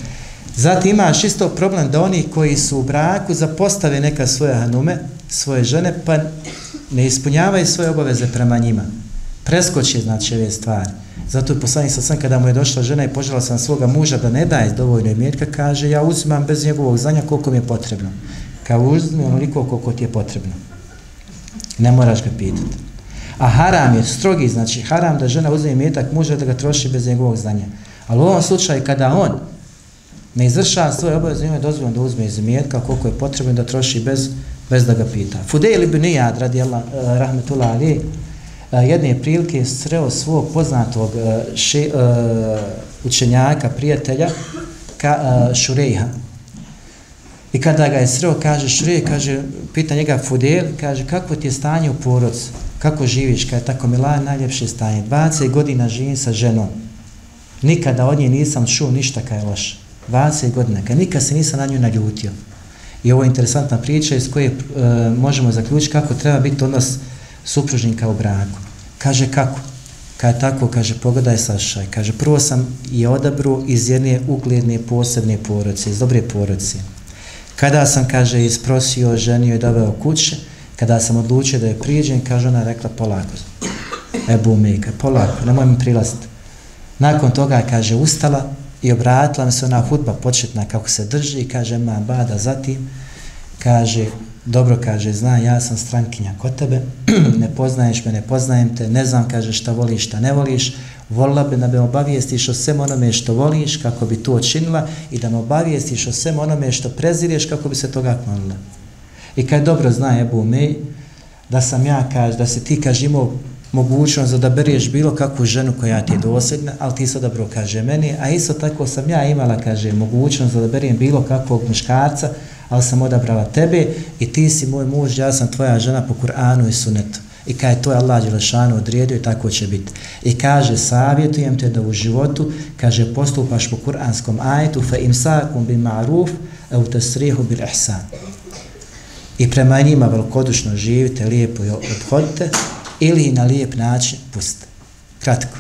Zatim imaš isto problem da oni koji su u braku zapostave neka svoje hanume, svoje žene, pa ne ispunjavaju svoje obaveze prema njima. Preskoči, znači, ove stvari. Zato je poslanik sa sam, kada mu je došla žena i požela sam svoga muža da ne daje dovoljno imetka, kaže, ja uzimam bez njegovog znanja koliko mi je potrebno. Kao uzmi onoliko koliko ti je potrebno. Ne moraš ga pitati. A haram je strogi, znači haram da žena uzme imetak muža da ga troši bez njegovog znanja. Ali u ovom slučaju kada on ne izvršava svoje obaveze, ima dozvoljeno da uzme iz imetka koliko je potrebno da troši bez, bez da ga pita. Fudej ili bi nijad, radi Allah, uh, eh, rahmetullah ali, eh, jedne prilike sreo svog poznatog eh, še, uh, učenjaka, prijatelja, ka, uh, Šurejha. I kada ga je sreo, kaže Šurej, kaže, pita njega Fudel, kaže, kako ti je stanje u porodcu? Kako živiš? Kaže, tako mila, najljepše stanje. 20 godina živim sa ženom. Nikada od nje nisam čuo ništa kaj je loše. 20 godina. kad nikad se nisam na nju naljutio. I ovo je interesantna priča iz koje e, možemo zaključiti kako treba biti odnos supružnika u braku. Kaže kako? Kaže tako, kaže pogledaj Saša. Kaže prvo sam je odabru iz jedne ugledne posebne porodice, iz dobre porodice. Kada sam, kaže, isprosio, ženio i doveo kuće, kada sam odlučio da je priđen, kaže ona rekla polako. Ebu Mika, polako, nemoj mi prilaziti. Nakon toga, kaže, ustala i obratila mi se ona hudba početna kako se drži i kaže, ma bada zatim, kaže, dobro kaže, zna, ja sam strankinja kod tebe, ne poznaješ me, ne poznajem te, ne znam, kaže, šta voliš, šta ne voliš, volila bi da me obavijestiš o svem onome što voliš, kako bi to činila i da me obavijestiš o svem onome što prezireš, kako bi se toga klonila. I kad dobro zna Ebu Mej, da sam ja, kaže, da se ti, kaže, imao mogućnost da odabereš bilo kakvu ženu koja ti je dosadna, ali ti se dobro kaže meni, a isto tako sam ja imala, kaže, mogućnost da odaberem bilo kakvog muškarca, ali sam odabrala tebe i ti si moj muž, ja sam tvoja žena po Kur'anu i sunetu. I kaj to je Allah Đelešanu odredio i tako će biti. I kaže, savjetujem te da u životu, kaže, postupaš po kur'anskom ajetu, fa imsakum bi ma'ruf, a u tasrihu bil ihsan. I prema njima velikodušno živite, lijepo i odhodite, ili na lijep način pustite. Kratko.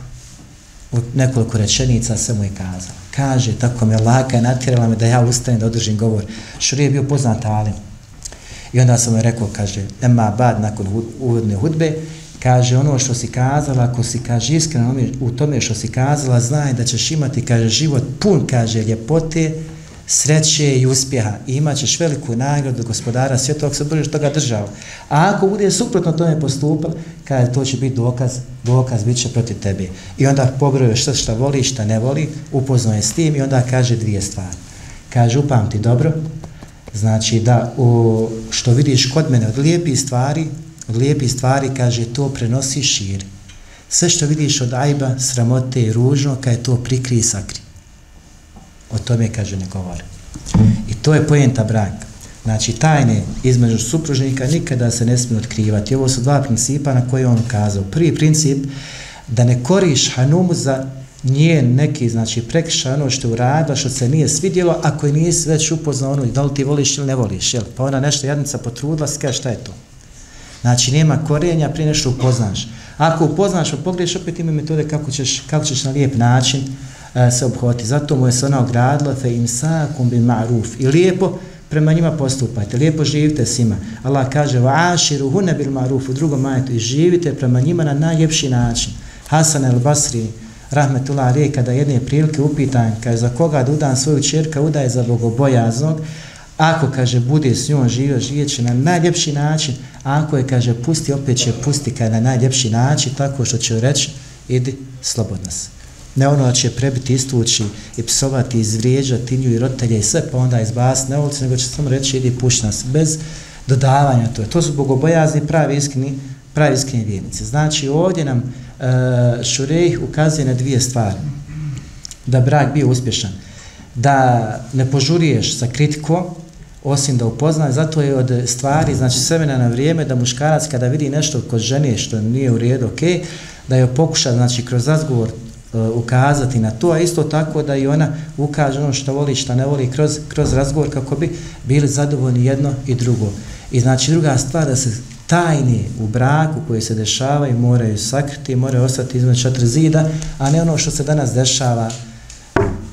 U nekoliko rečenica sam mu je kazao kaže, tako me laka je natjerala me da ja ustanem da održim govor. Šurije je bio poznat alim. I onda sam mu rekao, kaže, ema bad nakon uvodne hudbe, kaže, ono što si kazala, ako si, kaže, iskreno u tome što si kazala, znaj da ćeš imati, kaže, život pun, kaže, ljepote, sreće i uspjeha i imat ćeš veliku nagradu gospodara svjetovog se budeš toga držao. A ako bude suprotno tome postupal, kada to će biti dokaz, dokaz bit će protiv tebe. I onda pobrojuje što šta voli, šta ne voli, upoznaje s tim i onda kaže dvije stvari. Kaže, upamti dobro, znači da u, što vidiš kod mene od lijepih stvari, od lijepih stvari, kaže, to prenosi širi. Sve što vidiš od ajba, sramote i ružno, kaže, to prikri i sakri. O tome, kaže, ne govori. I to je pojenta braka. Znači, tajne između supružnika nikada se ne smije otkrivati. Ovo su dva principa na koje on kazao. Prvi princip, da ne koriš hanumu za njen neki, znači, prekriša ono što uradila, što se nije svidjelo, ako je nisi već upoznao ono, da li ti voliš ili ne voliš, jel? Pa ona nešto jadnica potrudila, kaže šta je to? Znači, nema korenja prije nešto upoznaš. Ako upoznaš, pa pogriješ, opet ima metode kako ćeš, kako ćeš na lijep način E, se obhoti. Zato mu je se ona ogradila fe imsakum bi ma'ruf. I lijepo prema njima postupajte, lijepo živite s njima. Allah kaže, va aširu hune bil maruf, u drugom majetu, i živite prema njima na najljepši način. Hasan el Basri, rahmetullah Rije, kada jedne prilike upitan, kaže, za koga da udam svoju čerka, udaje za bogobojaznog, ako, kaže, bude s njom živio, živjet će na najljepši način, a ako je, kaže, pusti, opet će pusti kada na najljepši način, tako što će reći, idi, slobodno se. Ne ono će prebiti, istući i psovati, izvrijeđati nju i roditelje i sve, pa onda izbasiti na ulici, nego će samo reći, idi, puš nas, bez dodavanja to. To su bogobojazni pravi iskreni, pravi iskreni vjernici. Znači, ovdje nam uh, Šurejh ukazuje na dvije stvari. Da brak bio uspješan. Da ne požuriješ sa kritikom, osim da upozna, zato je od stvari, znači semena na vrijeme, da muškarac kada vidi nešto kod žene što nije u redu, ok, da je pokuša, znači, kroz razgovor Eh, ukazati na to, a isto tako da i ona ukaže ono što voli, što ne voli kroz, kroz razgovor kako bi bili zadovoljni jedno i drugo. I znači druga stvar da se tajni u braku koje se dešavaju moraju sakriti, moraju ostati između četiri zida, a ne ono što se danas dešava.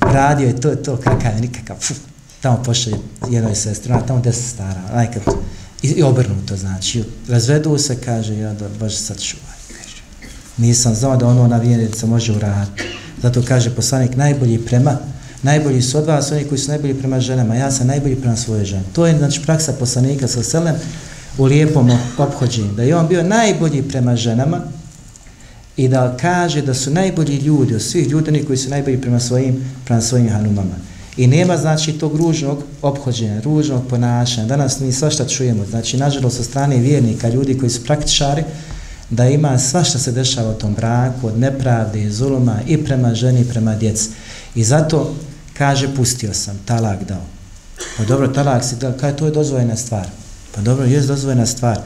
Radio je to, je to, kakav je nikakav, fuf, tamo pošle jednoj sestri, tamo deset stara, najkad, i, i obrnuto, znači, razvedu se, kaže, ja da baš sad čuvaj, nisam znao da ono na vjernica može uraditi, zato kaže poslanik, najbolji prema, najbolji su od vas, oni koji su najbolji prema ženama, ja sam najbolji prema svoje žene, to je, znači, praksa poslanika sa selem, u lijepom obhođenju, da je on bio najbolji prema ženama i da kaže da su najbolji ljudi od svih ljudi koji su najbolji prema svojim, prema svojim hanumama. I nema znači tog ružnog obhođenja, ružnog ponašanja. Danas mi svašta čujemo, znači nažalost sa strane vjernika, ljudi koji su praktičari, da ima svašta se dešava u tom braku, od nepravde i zuluma i prema ženi i prema djeci. I zato kaže pustio sam, talak dao. Pa dobro, talak si dao, kaj to je dozvojena stvar. Pa dobro, je dozvojena stvar.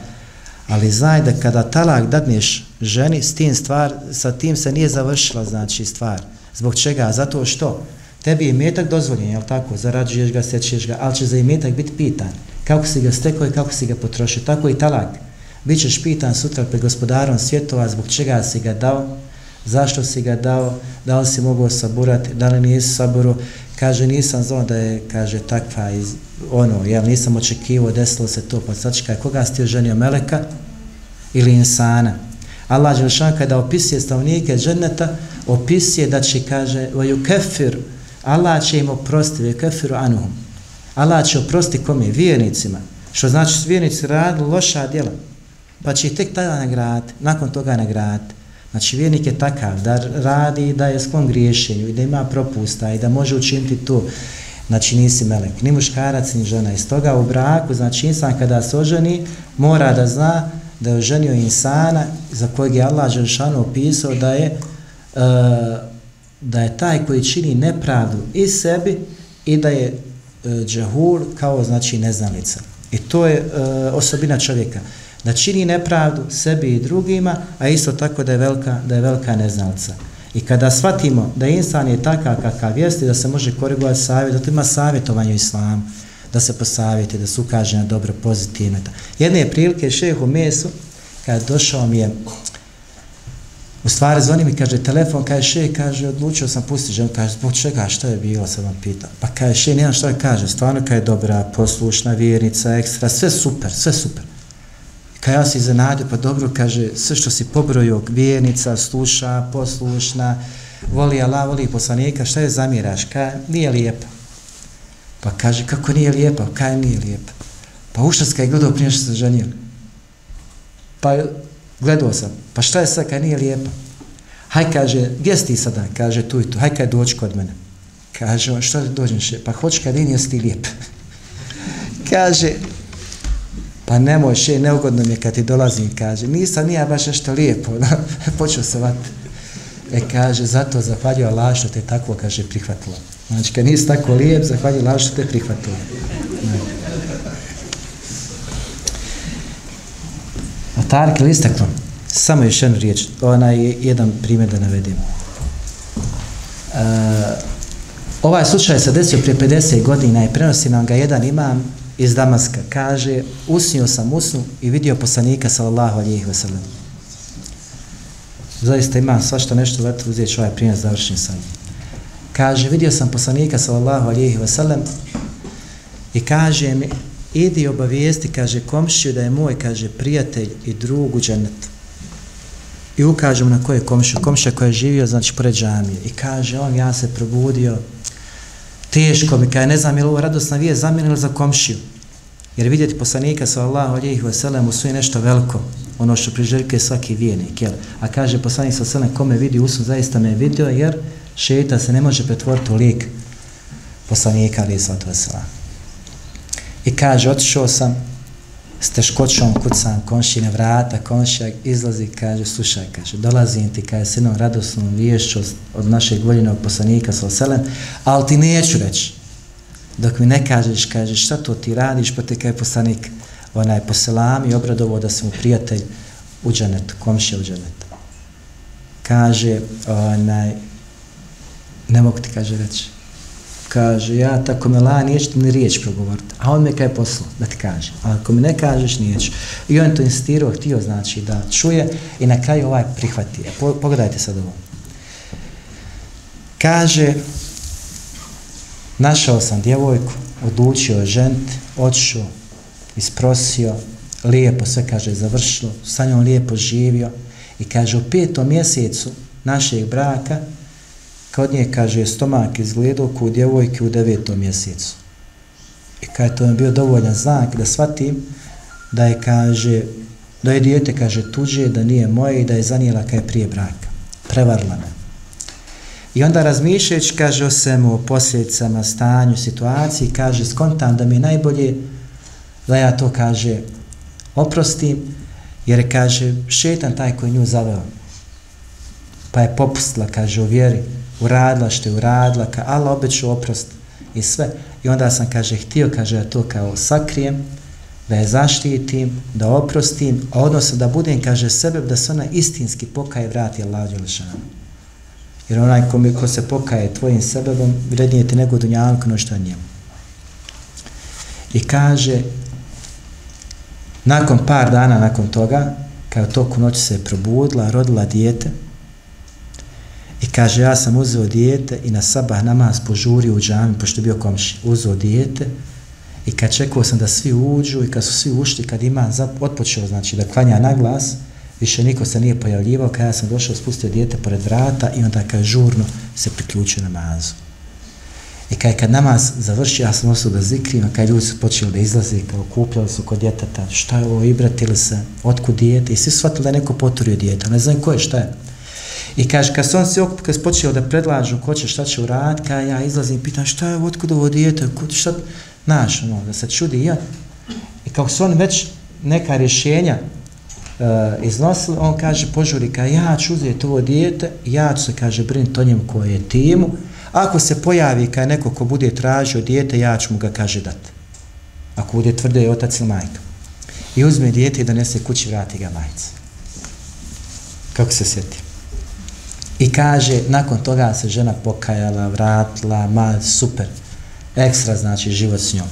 Ali znaj da kada talak dadneš ženi, s tim stvar, sa tim se nije završila, znači, stvar. Zbog čega? Zato što tebi je imetak dozvoljen, jel tako? Zarađuješ ga, sjećeš ga, ali će za imetak biti pitan. Kako si ga stekao i kako si ga potrošio. Tako i talak. Bićeš pitan sutra pred gospodarom svjetova zbog čega si ga dao, zašto si ga dao, da li si mogao saburati, da li nisi saburo, kaže nisam znao da je, kaže takva iz, ono, jel nisam očekivao, desilo se to, pa sad koga si ti oženio, Meleka ili insana? Allah Đelšan kada opisuje stavnike dženeta, opisuje da će, kaže, vaju kefir, Allah će im oprosti, vaju kefiru anuhum. Allah će oprosti kome? Vjernicima. Što znači vjernici radili loša djela. Pa će tek tada nagrad, nakon toga nagrad. Znači vjernik je takav da radi, da je sklon griješenju i da ima propusta i da može učiniti to. Znači nisi melek, ni muškarac, ni žena. Iz toga u braku, znači insan kada se oženi, mora da zna da je oženio insana za kojeg je Allah Želšanu opisao da je uh, da je taj koji čini nepravdu i sebi i da je uh, džahul kao znači neznalica. I to je uh, osobina čovjeka da čini nepravdu sebi i drugima, a isto tako da je velika, da je velika neznalca. I kada shvatimo da insan je takav kakav jeste, da se može korigovati savjet, da to ima savjetovanje u islamu, da se posavjeti, da se ukaže na dobro, pozitivno. Jedne prilike šehu Mesu, kada došao mi je, u stvari zvoni mi, kaže, telefon, kaže, še, kaže, odlučio sam pustiti ženu, kaže, zbog čega, što je bilo, sam vam pitao. Pa kaže, še, nijem što je kaže, stvarno kada je dobra, poslušna, vjernica, ekstra, sve super, sve super. Kaj ja se iznenadio, pa dobro, kaže, sve što si pobrojio, vjernica, sluša, poslušna, voli Allah, voli poslanika, šta je zamiraš? Kaj, nije lijepa. Pa kaže, kako nije lijepa? Kaj nije lijepa? Pa ušao ska je gledao prije što se ženio. Pa gledao sam, pa šta je sad kaj nije lijepa? Haj, kaže, gdje si ti sada? Kaže, tu i tu, haj kaj doći kod mene. Kaže, što dođeš? Pa hoćeš kad nije ti lijep. kaže, pa nemoj še, neugodno mi je kad ti dolazim, kaže, nisam nija baš nešto lijepo, počeo se vat. E, kaže, zato zahvaljujem Allah što te tako, kaže, prihvatila. Znači, kad nisi tako lijep, zahvaljujem Allah što te prihvatila. A Tarik ili samo još jednu riječ, onaj jedan primjer da navedim. Uh, ovaj slučaj se desio prije 50 godina i prenosi nam ga jedan imam iz Damaska kaže usnio sam usnu i vidio poslanika sallallahu alihi ve sellem. Zaista ima svašta nešto leto uzeti ovaj primjer završen sam. Kaže vidio sam poslanika sallallahu alihi ve sellem I kaže mi, idi obavijesti, kaže komšiju da je moj, kaže prijatelj i drug u dženetu. I ukažem na koje komšiju, komšija koja je živio, znači, pored džamije. I kaže on, ja se probudio, teško mi, kaj ne znam, je li ovo radosna vijest za mene ili za komšiju. Jer vidjeti poslanika sallallahu alejhi ve sellem u sve nešto veliko, ono što priželjkuje svaki vjernik, jel? A kaže poslanik sallallahu alejhi kome vidi usun zaista me vidio jer šejtan se ne može pretvoriti u lik poslanika alejhi salatu vesselam. I kaže otišao sam s teškoćom kucam komšine vrata, komšija izlazi kaže, slušaj, kaže, dolazim ti, kaže, s jednom radosnom viješću od našeg voljenog poslanika, salselem, ali ti neću reći, dok mi ne kažeš, kažeš, šta to ti radiš, pa te kaj poslanik, onaj poselam i obradovo da sam prijatelj u džanetu, komšija u džanetu. Kaže, onaj, ne mogu ti, kaže, reći. Kaže, ja tako me la, nijeću ti ni riječ progovoriti. A on me kaj poslao, da ti kaže. A ako mi ne kažeš, nijeću. I on to insistirao, htio znači da čuje i na kraju ovaj prihvati. Po, pogledajte sad ovo. Kaže, Našao sam djevojku, odlučio žent, odšao, isprosio, lijepo sve, kaže, završilo, sa njom lijepo živio i kaže, u petom mjesecu našeg braka, kod nje, kaže, stomak izgledao kod djevojke u devetom mjesecu. I kaže, to je bio dovoljan znak da shvatim da je, kaže, da je dijete, kaže, tuđe, da nije moje i da je zanijela kaj prije braka. Prevarla me. I onda razmišljajući, kaže o svemu, o posljedicama, stanju, situaciji, kaže, skontam da mi je najbolje da ja to, kaže, oprostim, jer kaže, šetan taj koji nju zaveo, pa je popustila, kaže, u vjeri, uradila što je uradila, ka Allah obeću oprost i sve. I onda sam, kaže, htio, kaže, ja to kao sakrijem, da je zaštitim, da oprostim, odnosno da budem, kaže, sebe, da se ona istinski pokaje vrati Allah Đelešanu. Jer onaj ko, mi, ko se pokaje tvojim sebebom, vrednije ti nego dunjalko no što je njemu. I kaže, nakon par dana nakon toga, kada toku noći se je probudila, rodila dijete, i kaže, ja sam uzeo dijete i na sabah namaz požurio u džami, pošto je bio komši, uzeo dijete, i kad čekao sam da svi uđu, i kad su svi ušli, kad ima otpočeo, znači da klanja na glas, više niko se nije pojavljivao, kada ja sam došao, spustio dijete pored vrata i onda kad žurno se priključio namazu. I kada kad namaz završio, ja sam osao da zikrim, a kad ljudi su počeli da izlaze, kao kupljali su kod djeteta, šta je ovo, ibratili se, otkud dijete, i svi shvatili da je neko poturio dijete, ne znam ko je, šta je. I kaže, kad su on se okup, kad su da predlažu ko će, šta će uraditi, kad ja izlazim i pitam, šta je, otkud ovo dijete, kud, šta, znaš, ono, da se čudi ja. I kako su oni već neka rješenja uh, iznosili, on kaže, požuri, ka ja ću uzeti ovo dijete, ja ću se, kaže, brinuti o njemu koje je timu, ako se pojavi ka neko ko bude tražio dijete, ja ću mu ga, kaže, dati. Ako bude tvrdo je otac ili majka. I uzme dijete i donese kući, vrati ga majice. Kako se sjetim? I kaže, nakon toga se žena pokajala, vratila, ma, super, ekstra, znači, život s njom.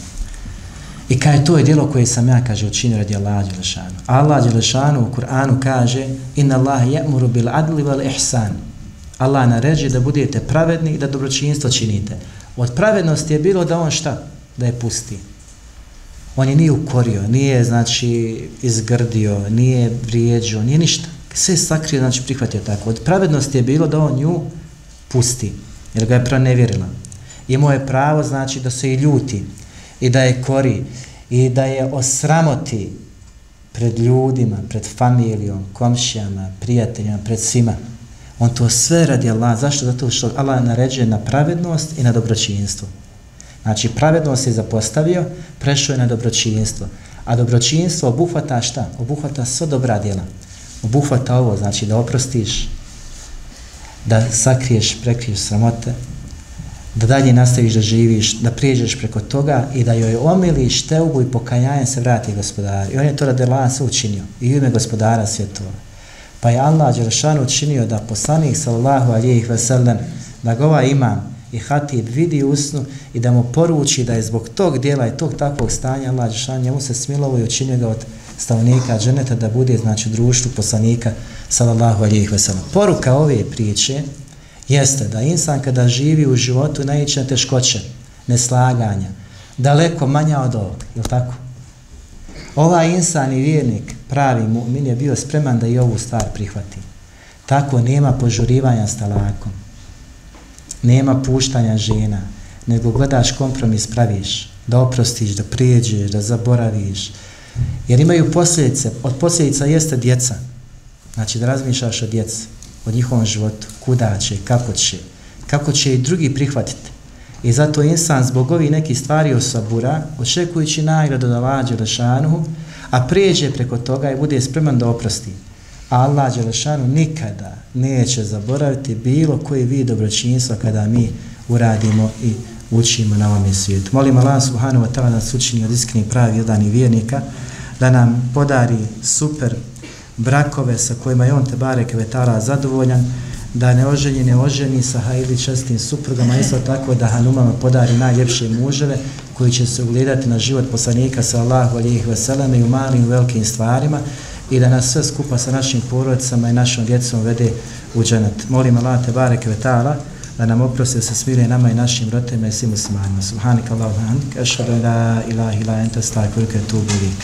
I kaže, to je djelo koje sam ja, kaže, učinio radi Allah Đelešanu. Allah Đelešanu u Kur'anu kaže, inna Allah je'muru bil adli val ihsan. Allah naređe da budete pravedni i da dobročinstvo činite. Od pravednosti je bilo da on šta? Da je pusti. On je nije ukorio, nije, znači, izgrdio, nije vrijeđio, nije ništa se sakrio, znači, prihvatio tako. Od pravednosti je bilo da on nju pusti, jer ga je pronevjerila. Imao je pravo, znači, da se i ljuti, i da je kori i da je osramoti pred ljudima, pred familijom, komšijama, prijateljima, pred svima. On to sve radi Allah. Zašto? Zato što Allah naređuje na pravednost i na dobročinstvo. Znači, pravednost je zapostavio, prešao je na dobročinstvo. A dobročinstvo obuhvata šta? Obuhvata sva dobra djela. Obuhvata ovo, znači da oprostiš, da sakriješ, prekriješ sramote, da dalje nastaviš da živiš, da prijeđeš preko toga i da joj omiliš teubu i pokajanje se vrati gospodar. I on je to radi Allah učinio i ime gospodara svjetova. Pa je Allah Đeršan učinio da poslanik sallallahu alijih veselem da ga ovaj imam i hatib vidi usnu i da mu poruči da je zbog tog dijela i tog takvog stanja Allah Đeršan njemu se smilovo i učinio ga od stanovnika dženeta da bude znači društvu poslanika sallallahu alejhi ve sellem. Poruka ove priče jeste da insan kada živi u životu naiće na teškoće, neslaganja, daleko manja od ovog, je tako? Ovaj insan i vjernik, pravi mu'min, je bio spreman da i ovu stvar prihvati. Tako nema požurivanja s talakom, nema puštanja žena, nego gledaš kompromis, praviš, da oprostiš, da prijeđeš, da zaboraviš. Jer imaju posljedice, od posljedica jeste djeca. Znači da razmišljaš o djeci, o njihovom životu, kuda će, kako će, kako će i drugi prihvatiti. I zato insan zbog ovih nekih stvari osabura, očekujući nagradu da lađe Lešanuhu, a prijeđe preko toga i bude spreman da oprosti. Allah Đelešanu nikada neće zaboraviti bilo koji vid dobročinstva kada mi uradimo i učimo na ovom svijetu. Molim Allah subhanahu wa ta'ala nas učini od iskreni pravi i vjernika, da nam podari super brakove sa kojima je on te barek vetara zadovoljan, da ne oženi, ne oženi sa hajli čestim suprugama, isto tako da Hanumama podari najljepše muževe koji će se ugledati na život poslanika sa Allahu alijih veselame i u malim i velikim stvarima i da nas sve skupa sa našim porodicama i našom djecom vede u dženet. Molim Allah te barek vetara da nam oprosti se smire nama i našim roditeljima i svim muslimanima. Subhanika Allahu hamdik, ašhadu la ilaha ila enta stakvirke tubu lik.